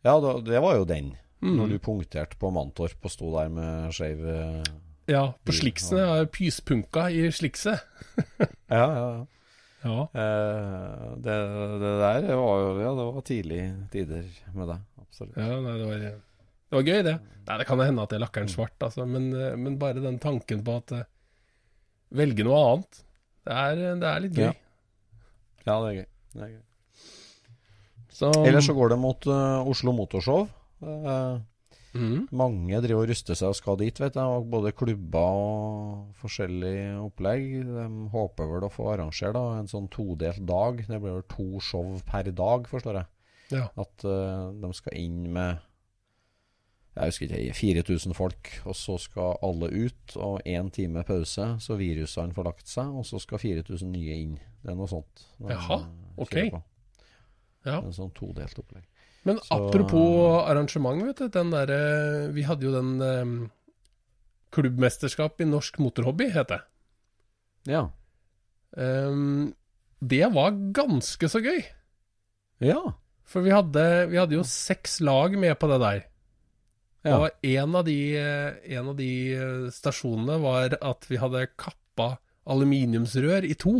ja det var jo den. Mm. Når du punkterte på Mantorp og sto der med skeiv uh, Ja, på sliksene. Ja. Pyspunka i slikset. ja, ja, ja. ja. Eh, det, det, der var jo Ja, det var tidlige tider med deg. Absolutt. Ja, nei, det var, det var gøy, det. Nei, Det kan hende at jeg lakker den svart, altså, men, eh, men, bare den tanken på at uh, Velge noe annet. Det er, det er litt gøy. Ja. ja, det er gøy. Det er gøy. Så, Ellers så går det mot Oslo Motorshow. Uh, mm. Mange driver og ruster seg og skal dit, vet jeg. Og både klubber og forskjellige opplegg. De håper vel å få arrangere da, en sånn todelt dag. Det blir vel to show per dag, forstår jeg. Ja. At uh, de skal inn med jeg husker ikke, 4000 folk, og så skal alle ut, og én time pause, så virusene får lagt seg, og så skal 4000 nye inn. Det er noe sånt. Jaha, ok. Ja. En sånn todelt opplegg. Men så... apropos arrangement, vet du. Den der, vi hadde jo den um, Klubbmesterskap i norsk motorhobby, het det. Ja. Um, det var ganske så gøy. Ja. For vi hadde, vi hadde jo seks lag med på det der. Ja. Og en av, de, en av de stasjonene var at vi hadde kappa aluminiumsrør i to.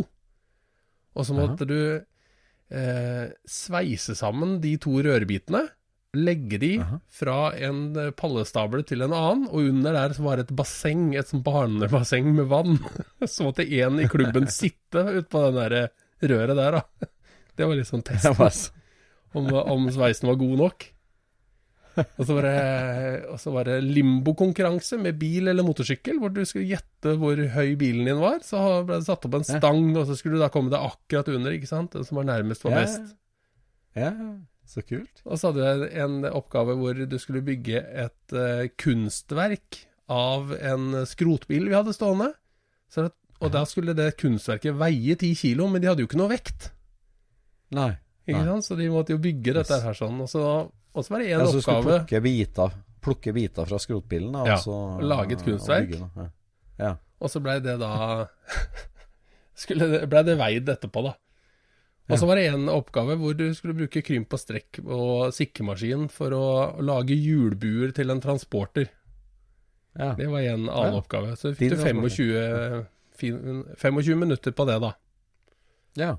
Og så måtte Aha. du eh, sveise sammen de to rørbitene. legge de fra en eh, pallestable til en annen, og under der så var det et basseng, et sånt barnebasseng med vann. Så måtte en i klubben sitte utpå den der eh, røret der, da. Det var liksom Det testen om, om sveisen var god nok. Og så var det, og så var det limbokonkurranse med bil eller motorsykkel, hvor du skulle gjette hvor høy bilen din var. Så ble det satt opp en stang, og så skulle du da komme deg akkurat under, ikke sant? Den som var nærmest var Ja. best. Ja, så kult. Og så hadde jeg en oppgave hvor du skulle bygge et uh, kunstverk av en skrotbil vi hadde stående. Så det, og da skulle det kunstverket veie ti kilo, men de hadde jo ikke noe vekt. Nei. Ikke Nei. sant? Så de måtte jo bygge dette her sånn. Og så, og så var det en Ja, så du skulle oppgave plukke biter, plukke biter fra skrotbilen, da, Ja, og så lage et kunstverk. Og. Ja. ja. Og så blei det da skulle Blei det veid etterpå, da. Og så var det en oppgave hvor du skulle bruke krymp og strekk og sikkemaskin for å, lage hjulbuer til en transporter. ja. Det var en annen Ja. oppgave. Så fikk du 25, 25 minutter på det, da. ja.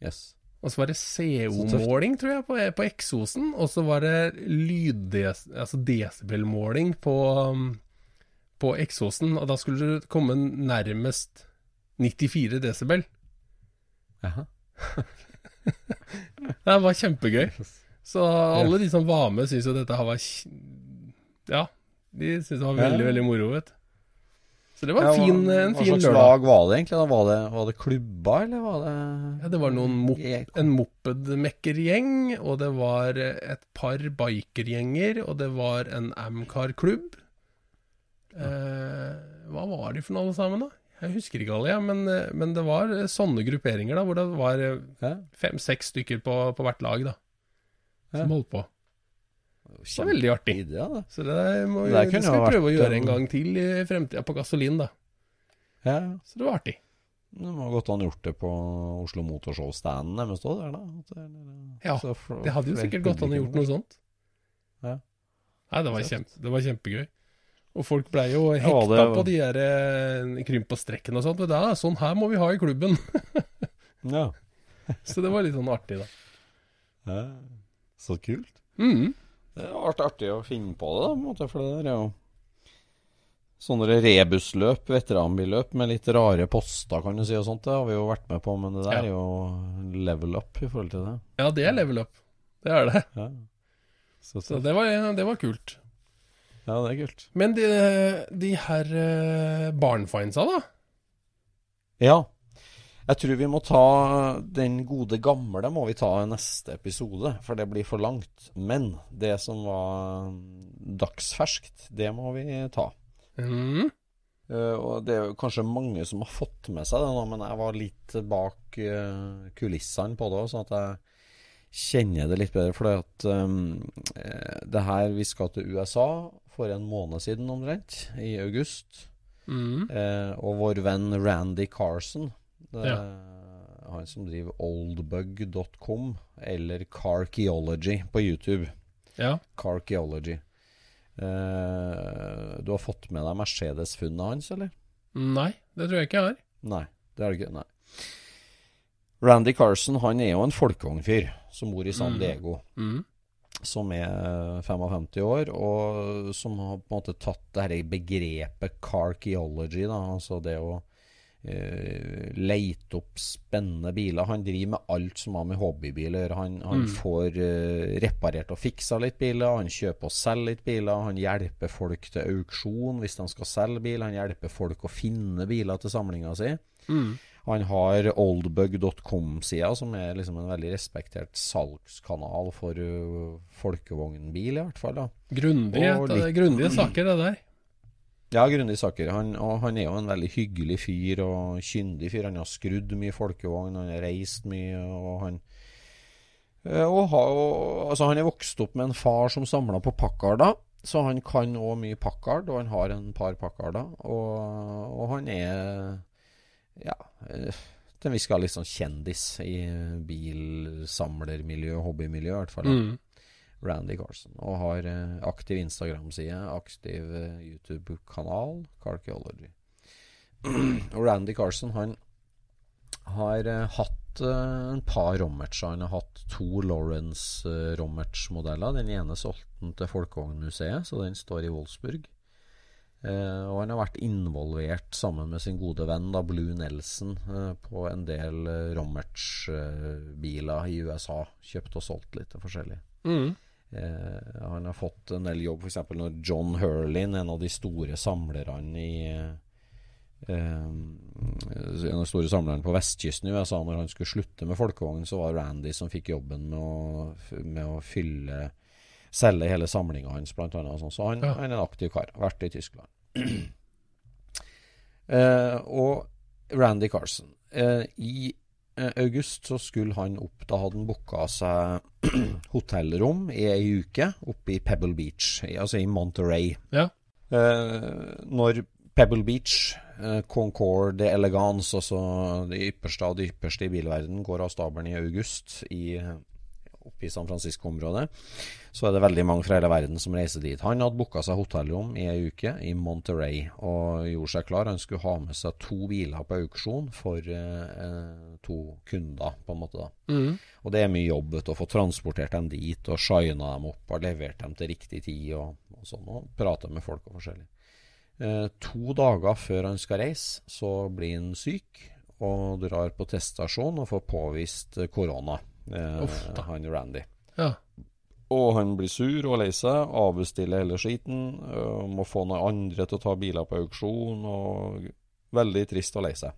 Yes. Og så var det CO-måling, tror jeg, på, på eksosen. Og så var det lyddes... Altså desibelmåling på, um, på eksosen. Og da skulle du komme nærmest 94 desibel. Jaha. Det var kjempegøy. Så alle de som var med, syns jo dette var Ja, de syntes det var veldig, veldig moro, vet du. Så det var Ja, en fin, hva, hva slags lag var det egentlig? Var det, var det klubba, eller var det Ja, det var mop en mopedmekkergjeng, og det var et par bikergjenger, og det var en Amcar-klubb. Eh, hva var de for noe alle sammen, da? Jeg husker ikke alle, ja, men, eh, men det var eh, sånne grupperinger, da, hvor det var eh, fem-seks stykker på, på hvert lag, da, som Ja. holdt på. Det var veldig artig. Idea, da. Så det, må, Det det, skal vi prøve å gjøre en- en gang til i fremtida, på gasolin, da. Ja. Så det var artig. Det må godt han gjort det på Oslo Motorshow-standen deres òg, der, da. Eller- Ja, Det hadde jo sikkert godt an å gjort noe sånt. Ja. Nei, det var, kjempe, det var kjempegøy. Og folk blei jo Ja, det på de der eh, krymp og strekken og sånt. Det er sånn her må vi ha i klubben. Ja. Så det var litt sånn artig, da. ja. Så kult. Mhm. Det er vært artig å finne på det, da, på en måte, for det der er jo Sånne rebusløp, veteranbilløp med litt rare poster, kan du si, og sånt, det har vi jo vært med på, men det der Ja. er jo level up i forhold til det. Ja, det er level up. Det er det. Ja. Så, Så det var, det var kult. Ja, det er kult. Men de, de her barnfinesa, da? Ja. Jeg tror vi må ta den gode gamle må vi ta i neste episode, for det blir for langt. Men det som var dagsferskt, det må vi ta. Mm. Uh, og det er jo kanskje mange som har fått med seg det nå, men jeg var litt bak uh, kulissene på det sånn at jeg kjenner det litt bedre. For at um, det her Vi skal til USA for en måned siden omtrent, i august. Mm. Uh, og vår venn Randy Carson, det, Ja. han som driver oldbug.com, eller Carkeology på YouTube. Ja. Carkeology. Eh, du har fått med deg Mercedes-funnet hans, eller? Nei, det tror jeg ikke jeg har. Nei, det er det ikke. Nei. Randy Carson han er jo en folkevognfyr som bor i San Mm. Diego. Mhm. Som er 55 år, og som har på en måte tatt det her begrepet carkeology, da, altså det å leite opp spennende biler. Han driver med alt som har med hobbybil å gjøre. Han, han Mm. får uh, reparert og fiksa litt biler, han kjøper og selger litt biler. Han hjelper folk til auksjon hvis de skal selge bil. Han hjelper folk å finne biler til samlinga si. Mm. Han har oldbug.com-sida, som er liksom en veldig respektert salgskanal for uh, folkevognbil, i hvert fall. da. Grundige, litt- grundige saker, det der. Ja, grundige saker. Han, han er jo en veldig hyggelig fyr og kyndig fyr. Han har skrudd mye folkevogn, han har reist mye, og han eh, og og, altså Han er vokst opp med en far som samla på Packarder, så han kan òg mye Packard, og han har en par Packarder. Og, og han er ja eh, til en viss grad litt sånn kjendis i bilsamlermiljø, hobbymiljø, i hvert fall. da. Randy Carson. Og har eh, aktiv Instagram-side, aktiv eh, YouTube-kanal, Carkeology. og Randy Carson, han har eh, hatt uh, en par rommatcher. Han har hatt to Lawrence uh, Rommerts-modeller. Den ene solgte han til Folkevognmuseet, så den står i Wolfsburg. Uh, og han har vært involvert sammen med sin gode venn da, Blue Nelson på en del Rommerts-biler i USA. Kjøpt og solgt litt forskjellig. Mm. Han har fått en del jobb, f.eks. når John Hurlin, en av de store samlerne i en av de store samlerne på vestkysten i USA, når han skulle slutte med folkevogn, så var Randy som fikk jobben med å, med å fylle selge hele samlinga hans, blant annet. Sånn. Så han, ja. han, er en aktiv kar. Vært i Tyskland. eh, og Randy Carson. Eh, I eh, august så skulle han opp Da hadde han booka seg hotellrom i ei uke oppe i Pebble Beach, altså i Monterey. Ja. Eh, når Pebble Beach, eh, Concorde Elegance, altså det ypperste av de ypperste i bilverden, går av stabelen i august i, oppe i San Francisco-området. Så er det veldig mange fra hele verden som reiser dit. Han hadde booka seg hotellrom i ei uke i Monterey og gjorde seg klar. Han skulle ha med seg to biler på auksjon for eh, to kunder, på en måte. da. Mm. Og det er mye jobb å få transportert dem dit og shina dem opp og levert dem til riktig tid og, og sånn, og prate med folk og forskjellig. Eh, to dager før han skal reise, så blir han syk og drar på teststasjon og får påvist korona, eh, han Randy. Ja. Og han blir sur og lei seg, avbestiller hele skiten, øh, må få noen andre til å ta biler på auksjon, og veldig trist og lei seg.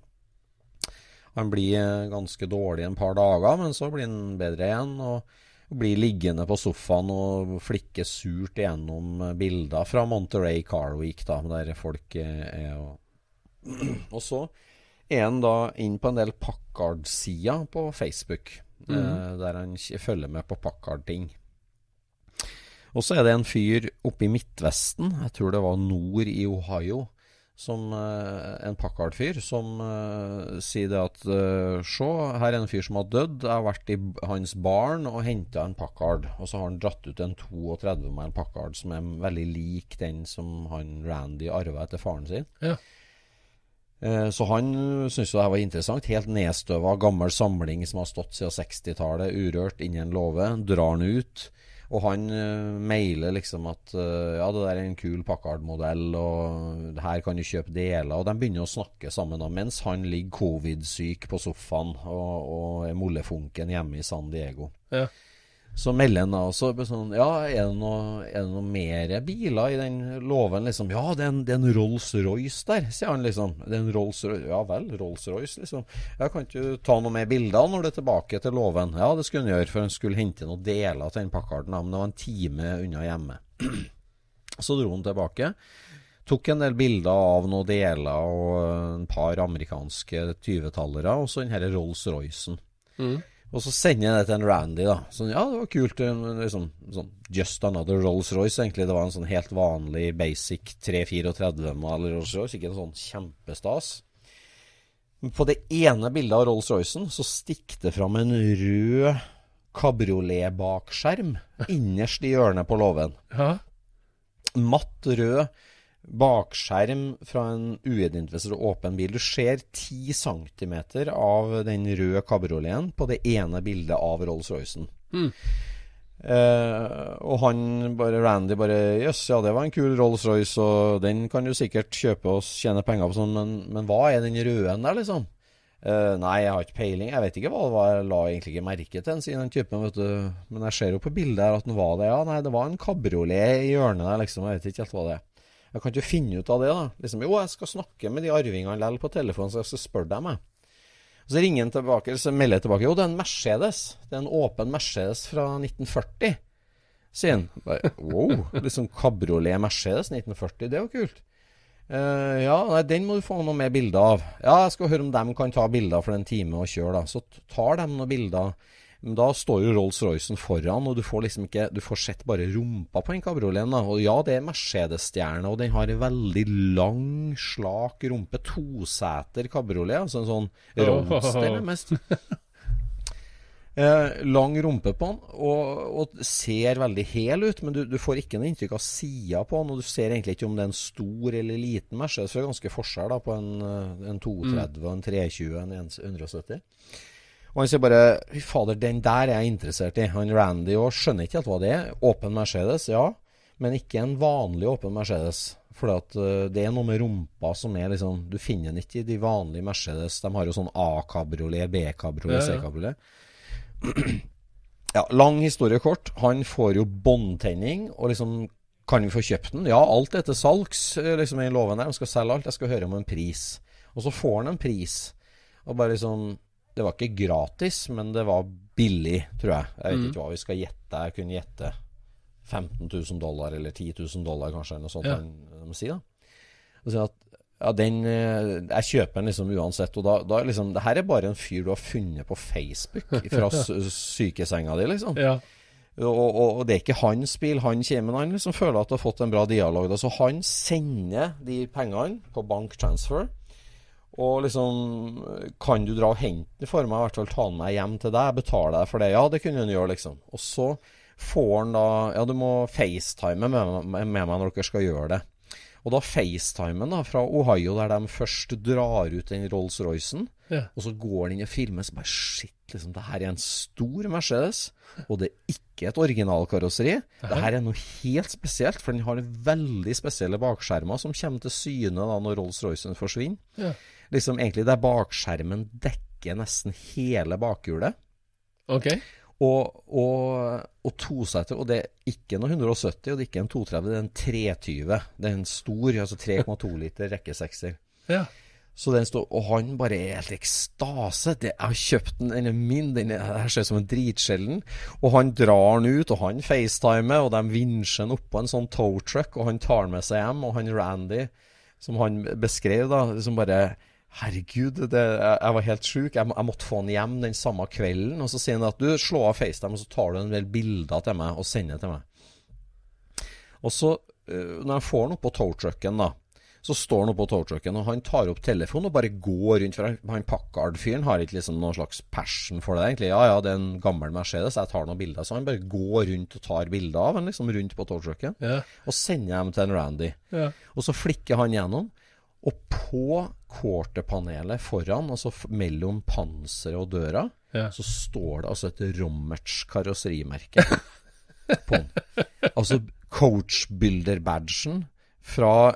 Han blir eh, ganske dårlig en par dager, men så blir han bedre igjen. og blir liggende på sofaen og flikke surt gjennom bilder fra Monterey Car Week, da, der folk er og Og så er han da inn på en del Packard-sider på Facebook, mm. eh, der han følger med på Packard-ting. Og så er det en fyr oppe i Midtvesten, jeg tror det var nord i Ohio, som uh, en Packard-fyr, som uh, sier det at uh, Se, her er en fyr som har dødd. Jeg har vært i hans barn og henta en Packard. Og så har han dratt ut en 32 mile Packard som er veldig lik den som han Randy arva etter faren sin. Ja. Så han syntes det var interessant. Helt nedstøva, gammel samling som har stått siden 60-tallet, urørt, innen låve. Drar den ut. Og han uh, mailer liksom at uh, ja, det der er en kul Packard-modell, og her kan du kjøpe deler. Og de begynner å snakke sammen da, mens han ligger covid-syk på sofaen og, og er mollefunken hjemme i San Diego. Ja. Så melder han da også sånn Ja, er det noe, noe mer biler i den låven, liksom? Ja, det er en, Rolls-Royce der, sier han liksom. Det er en Rolls-Royce Ja vel, Rolls-Royce, liksom. Ja, kan ikke ta noe mer bilder når du er tilbake til låven? Ja, det skulle han gjøre, for han skulle hente noen deler til den Packarden, men det var en time unna hjemme. Så dro han tilbake. Tok en del bilder av noen deler og en par amerikanske 20-tallere, og så den Rolls-Roycen. Mm. Og så sender jeg det til en Randy, da. Sånn, ja, det var kult. Liksom, sånn Just another Rolls-Royce, egentlig. Det var en sånn helt vanlig basic 334-maler Rolls-Royce, ikke en sånn kjempestas. Men på det ene bildet av Rolls-Roycen så stikker det fram en rød kabriolet-bakskjerm innerst i hjørnet på låven. Matt rød bakskjerm fra en uidentifisert åpen bil. Du ser 10 cm av den røde kabrioleten på det ene bildet av Rolls-Roycen. Mm. Eh, og han bare Randy bare Jøss, ja, det var en kul Rolls-Royce, og den kan du sikkert kjøpe og tjene penger på, sånn, men, men hva er den røde der, liksom? Uh, nei, jeg har ikke peiling. Jeg vet ikke hva det var. Jeg la egentlig ikke merke til den siden den typen, vet du. Men jeg ser jo på bildet her at den var det. Ja, nei, det var en kabriolet i hjørnet der, liksom. Jeg vet ikke helt hva det er. Jeg kan ikke finne ut av det, da. Liksom, jo, jeg skal snakke med de arvingene likevel på telefonen, så jeg skal spørre dem, jeg. Så ringer han tilbake, eller så melder jeg tilbake. Jo, det er en Mercedes. Det er en åpen Mercedes fra 1940. Sier han. Wow. Liksom kabriolet Mercedes 1940. Det er jo kult. Uh, ja, nei, den må du få noe mer bilder av. Ja, jeg skal høre om de kan ta bilder for en time og kjøre, da. Så tar de noen bilder. Men da står jo Rolls-Roycen foran, og du får liksom ikke Du får sett bare rumpa på den kabrioleten. Og ja, det er Mercedes-stjerne, og den har en veldig lang, slak rumpe. Toseter kabriolet, altså en sånn roadster, mest. Eh, lang rumpe på den, og, og, ser veldig hel ut, men du, du får ikke noe inntrykk av sida på den. Og du ser egentlig ikke om det er en stor eller liten Mercedes. Det er ganske forskjell da, på en, eh, en 230 mm. en 320 og en 170. Og han sier bare Fy fader, den der er jeg interessert i. Han Randy òg skjønner ikke helt hva det er. Åpen Mercedes, ja. Men ikke en vanlig åpen Mercedes. For uh, det er noe med rumpa som er liksom Du finner den ikke i de vanlige Mercedes. De har jo sånn A-kabriolet, B-kabriolet, Ja, ja. C-kabriolet. Ja, lang historie kort. Han får jo båndtenning, og liksom Kan vi få kjøpt den? Ja, alt er til salgs eh, liksom i loven der. De skal selge alt. Jeg skal høre om en pris. Og så får han en pris. Og bare liksom Det var ikke gratis, men det var billig, tror jeg. Jeg vet ikke hva vi skal gjette. Jeg kunne gjette 15 000 dollar eller 10 000 dollar, kanskje. Eller noe sånt Ja. må de sier. da. Og så at ja, den eh, Jeg kjøper den liksom uansett. Og da, da liksom Det her er bare en fyr du har funnet på Facebook fra sykesenga di, liksom. Ja. Og, og, og det er ikke hans bil han kommer, han liksom føler at du har fått en bra dialog. Da. Så han sender de pengene på banktransfer. Og liksom Kan du dra og hente den for meg, i hvert fall ta den med hjem til deg? Betaler deg for det? Ja, det kunne han gjøre, liksom. Og så får han da Ja, du må facetime med, med, med meg når dere skal gjøre det. Og da facetimen da fra Ohio, der de først drar ut den Rolls-Roycen, Ja. og så går den inn og filmer, så bare shit, liksom, det her er en stor Mercedes, og det er ikke et originalkarosseri. Det her er noe helt spesielt, for den har veldig spesielle bakskjermer som kommer til syne da når Rolls-Roycen forsvinner. Ja. Liksom egentlig der bakskjermen dekker nesten hele bakhjulet. Ok. Og, og, og toseter, og det er ikke noe 170, og det er ikke en 230, det er en 320. Det er en stor, altså 3,2 liter rekkesekser. Ja. Så den står, og han bare er helt ekstase. Det, jeg har kjøpt den, den er min, den er, ser ut som en dritsjelden. Og han drar den ut, og han facetimer, og de vinsjer den oppå en sånn towtruck, og han tar den med seg hjem. Og han Randy, som han beskrev, da, liksom bare Herregud, det, jeg, var helt sjuk. Jeg, jeg måtte få han hjem den samme kvelden. Og så sier han at du, slå av FaceTime, og så tar du en del bilder til meg og sender til meg. Og så, øh, når jeg får han opp på towtrucken, da, så står han opp på towtrucken, og han tar opp telefonen og bare går rundt. For han Packard-fyren har ikke liksom noen slags passion for det, egentlig. Ja, ja, det er en gammel Mercedes, jeg tar noen bilder. Så han bare går rundt og tar bilder av han liksom, rundt på towtrucken. Ja. Og sender dem til en Randy. Ja. Og så flikker han gjennom. Og på quarterpanelet foran, altså mellom panseret og døra, Ja. så står det altså et Rommerts karosserimerke på den. Altså coachbuilder-badgen fra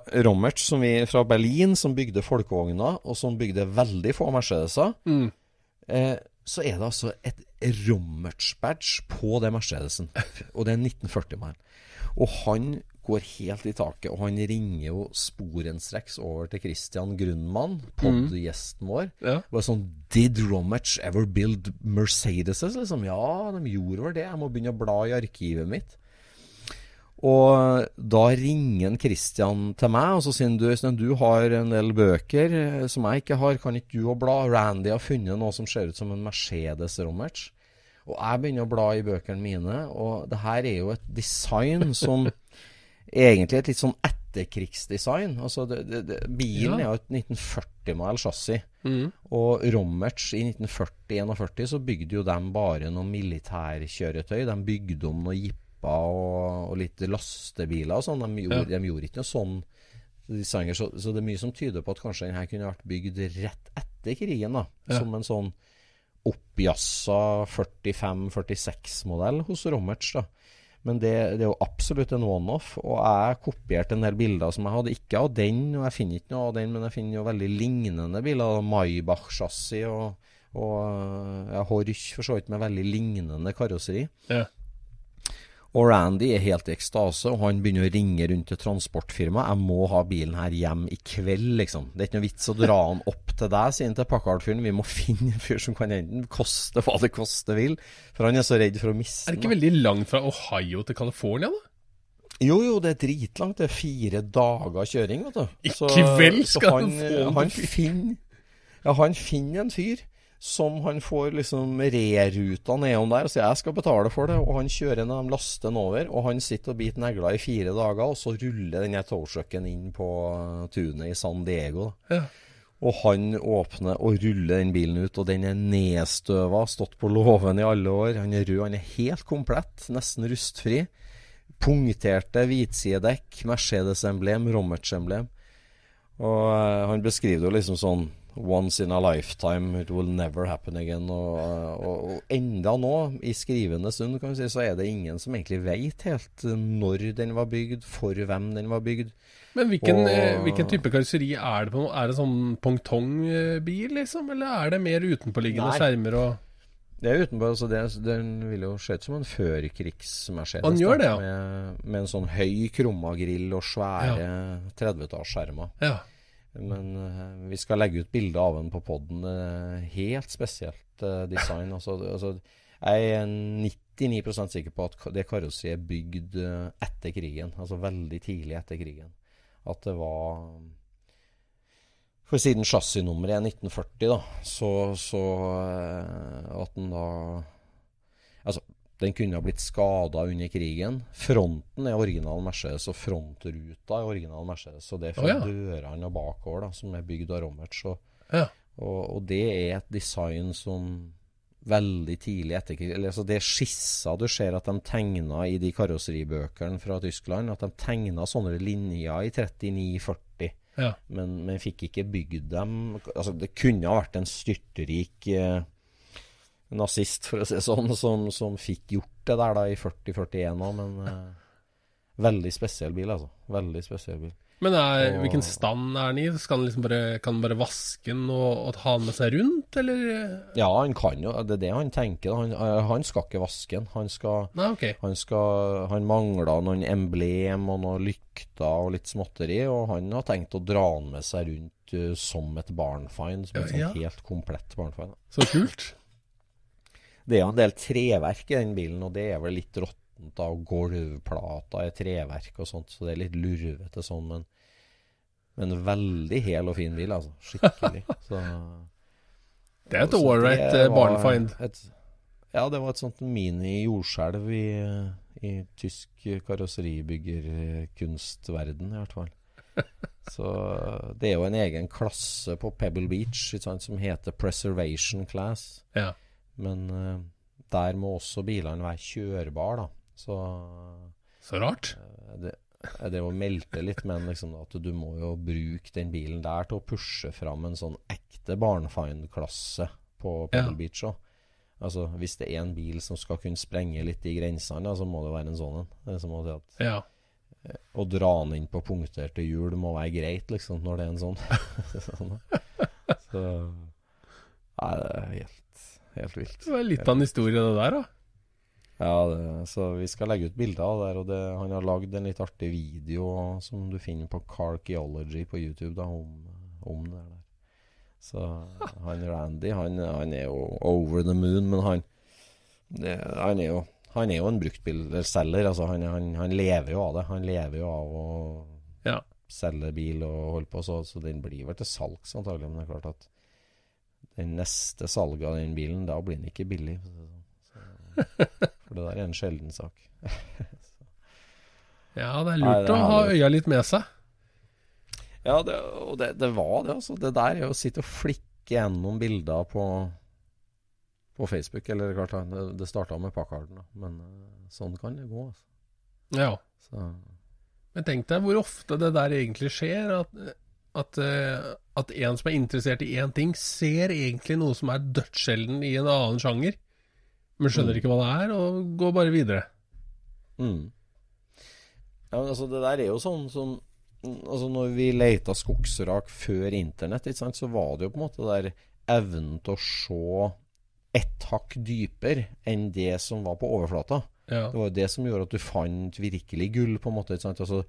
vi, fra Berlin, som bygde folkevogna, og som bygde veldig få Mercedeser. Mm. Eh, så er det altså et Rommerts-badge på det Mercedesen. Og det er 1940-mann. Og han går helt i taket, og han ringer jo sporenstreks over til Christian Grunnmann, podgjesten vår. vår. Ja. Bare sånn Did Romach ever build Mercedeses? Liksom. Ja, de gjorde vel det. Jeg må begynne å bla i arkivet mitt. Og da ringer Christian til meg, og så sier han du, Øystein, du har en del bøker eh, som jeg ikke har, kan ikke du å bla? Randy har funnet noe som ser ut som en Mercedes Romerts. Og jeg begynner å bla i bøkene mine, og det her er jo et design som egentlig et litt sånn etterkrigsdesign. Altså det, det, det, bilen Ja. er jo et 1940-mal chassis. Mm. Og Rommerts i 1940-41 så bygde jo de bare noen militærkjøretøy. De bygde om noen jipper og, og litt lastebiler og sånn. De, gjorde- de gjorde ikke noe sånn designer. Så, så det er mye som tyder på at kanskje den her kunne vært bygd rett etter krigen. da Ja. Som en sånn oppjassa 45-46-modell hos Rommerts. da men det, det er jo absolutt en one-off. Og jeg kopierte en del bilder som jeg hadde. Ikke av den, og jeg finner ikke noe av den, men jeg finner jo veldig lignende bilder. Maybach-chassis og, og ja, Horch for så vidt med veldig lignende karosseri. Ja. Og Randy er helt i ekstase, og han begynner å ringe rundt til transportfirmaet. 'Jeg må ha bilen her hjem i kveld', liksom. Det er ikke noe vits å dra han opp til deg, sier han til Packard-fyren. 'Vi må finne en fyr som kan enten koste hva det koste vil'. For han er så redd for å miste Er det den. ikke veldig langt fra Ohio til California, da? Jo, jo, det er dritlangt. Det er fire dager kjøring, vet du. I kveld skal han, du få den han til finner Ja, han finner en fyr som han får liksom reruta nedom der og sier 'jeg skal betale for det', og han kjører ned, de laster den over, og han sitter og biter negler i fire dager, og så ruller denne towtrucken inn på tunet i San Diego. Ja. Og han åpner og ruller den bilen ut, og den er nedstøva, stått på låven i alle år. Han er rød, han er helt komplett, nesten rustfri. Punkterte hvitsidedekk, Mercedes-emblem, Rommerts-emblem. Og eh, han beskriver det jo liksom sånn Once in a lifetime, it will never happen again. Og, og, og enda nå, i skrivende stund, kan vi si, så er det ingen som egentlig vet helt når den var bygd, for hvem den var bygd. Men hvilken, Og- eh, hvilken type karosseri er det på? Er det sånn pongtongbil, liksom? Eller er det mer utenpåliggende Nei. skjermer og Det er utenpå, altså det, Den vil jo se ut som en førkrigs-Mercedes. Han gjør det, ja. Med, med en sånn høy krumma grill og svære 30-tallsskjermer. Ja. Men uh, vi skal legge ut bilde av den på poden. helt spesielt uh, design. altså, altså, jeg er 99% sikker på at det karosseriet er bygd eh, etter krigen. Altså veldig tidlig etter krigen. At det var For siden chassisnummeret er 1940, da, så, så At den da den kunne ha blitt skada under krigen. Fronten er original Mercedes, og frontruta er original Mercedes. Og det er fra oh, ja. dørene og bakover da, som er bygd av Romerts. Og, Ja. og, og det er et design som veldig tidlig etter krig eller, altså Det er skisser du ser at de tegna i de karosseribøkene fra Tyskland. At de tegna sånne linjer i 39-40 ja. men, men fikk ikke bygd dem. Altså, det kunne ha vært en styrterik eh, nazist, for å si det sånn, som, som fikk gjort det der da i 40-41 òg, men eh, Veldig spesiell bil, altså. Veldig spesiell bil. Men er, Og- hvilken stand er den i? Skal den liksom bare, kan den bare vaske den og, og ha den med seg rundt, eller? Ja, han kan jo Det er det han tenker. Han, eh, han skal ikke vaske den. Han skal Nei, okay. Han, skal, han mangla noen emblem og noen lykter og litt småtteri, og han har tenkt å dra den med seg rundt uh, som et barnfind. Som et Ja, sånt ja. helt komplett barnfind. Så kult. Det er jo en del treverk i den bilen, og det er vel litt råttent. av Gulvplata er treverk og sånt, så det er litt lurvete sånn, men, men veldig hel og fin bil, altså. Skikkelig. Så, Det er et ålreit eh, barnefind. et- Ja, det var et sånt mini-jordskjelv i, i tysk karosseribyggerkunstverden, i hvert fall. Så det er jo en egen klasse på Pebble Beach sant, som heter Preservation Class. Ja. Men eh, der må også bilene være kjørbare, da. Så Så rart. eh, det, eh, det å melte litt men liksom, at du må jo bruke den bilen der til å pushe fram en sånn ekte barnefine-klasse på Pebble Ja. Beach òg. Altså, hvis det er en bil som skal kunne sprenge litt i grensene, så må det være en sånn en. Ja. å dra den inn på punkterte hjul må være greit, liksom, når det er en sånn. Så Nei, det er helt, helt vilt. Det var litt av en historie, det der, da. Ja, det, så vi skal legge ut bilder av det og det, han har lagd en litt artig video som du finner på Carkeology på YouTube da, om, om det der. Så han Randy, han, han er jo over the moon, men han det, han er jo han er jo en bruktbilselger. Altså han, han, han lever jo av det. Han lever jo av å Ja. selge bil og holde på, så, så den blir vel til salgs antagelig. Men det er klart at den neste salget av den bilen, da blir den ikke billig. det sånn. Så, for det der er en sjelden sak. Ja, det er Nei, lurt det er å ha øya litt med seg. Ja, det, og det, det var det, altså. Det der er å sitte og flikke gjennom bilder på, på Facebook. Eller klart, det, det starta med Packarden. Men eh, sånn kan det gå, altså. Ja. Så, Men tenk deg hvor ofte det der egentlig skjer. At, at, eh, at en som er interessert i én ting, ser egentlig noe som er dødssjelden i en annen sjanger, men skjønner Mm. ikke hva det er, og går bare videre. mm. Ja, men altså, det der er jo sånn som Altså, når vi leita skogsrak før internett, sant, så var det jo på en måte der evnen til å se ett hakk dypere enn det som var på overflata. Ja. Det var jo det som gjorde at du fant virkelig gull, på en måte. Ikke sant? Altså,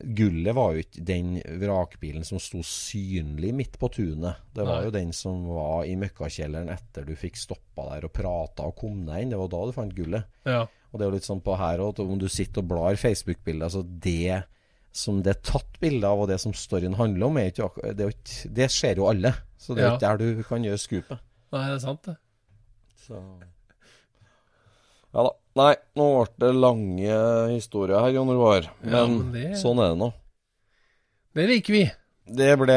gullet var jo ikke den vrakbilen som sto synlig midt på tunet. Det var Nei. jo den som var i møkkakjelleren etter du fikk stoppa der og prata og kom deg inn. Det var da du fant gullet. ja. Og det er jo litt sånn på her òg, om du sitter og blar Facebook-bilder altså Det som det er tatt bilde av, og det som storyen handler om, ikke, det, jo ikke, det ser jo alle. Så det er Ja. ikke der du kan gjøre skupet. Nei, det er sant, det. Så Ja da. Nei, nå ble det lange historier her, Jon Roar. Men, Ja, men det- sånn er det nå. Det liker vi. Det ble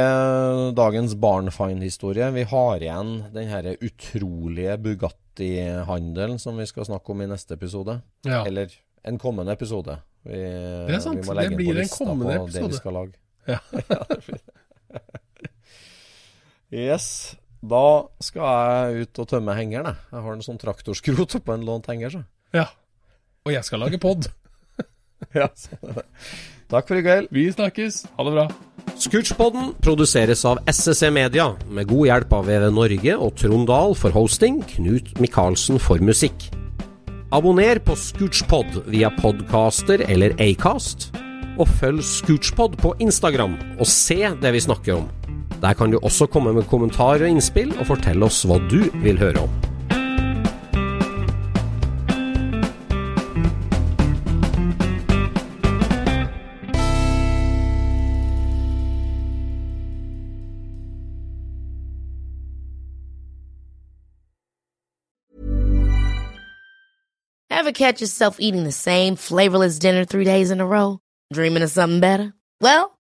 dagens Barnfine-historie. Vi har igjen den her utrolige Bugatti-handelen som vi skal snakke om i neste episode. Ja. Eller en kommende episode. Vi, Det er sant, det blir en kommende episode. Det vi skal lage. Ja. Yes. Da skal jeg ut og tømme hengeren, jeg. Jeg har en sånn traktorskrot oppå en lånt henger, så. Ja. Og jeg skal lage pod. Ja, sånn er det. Takk for i kveld. Vi snakkes. Ha det bra. Scootchpoden produseres av SSC Media, med god hjelp av VV Norge og Trond Dahl for hosting, Knut Micaelsen for musikk. Abonner på Scootchpod via podcaster eller Acast, og følg Scootchpod på Instagram og se det vi snakker om. Der kan du også komme med kommentarer og innspill, og fortelle oss hva du vil høre om. Ever catch yourself eating the same flavorless dinner three days in a row? Dreaming of something better? Well,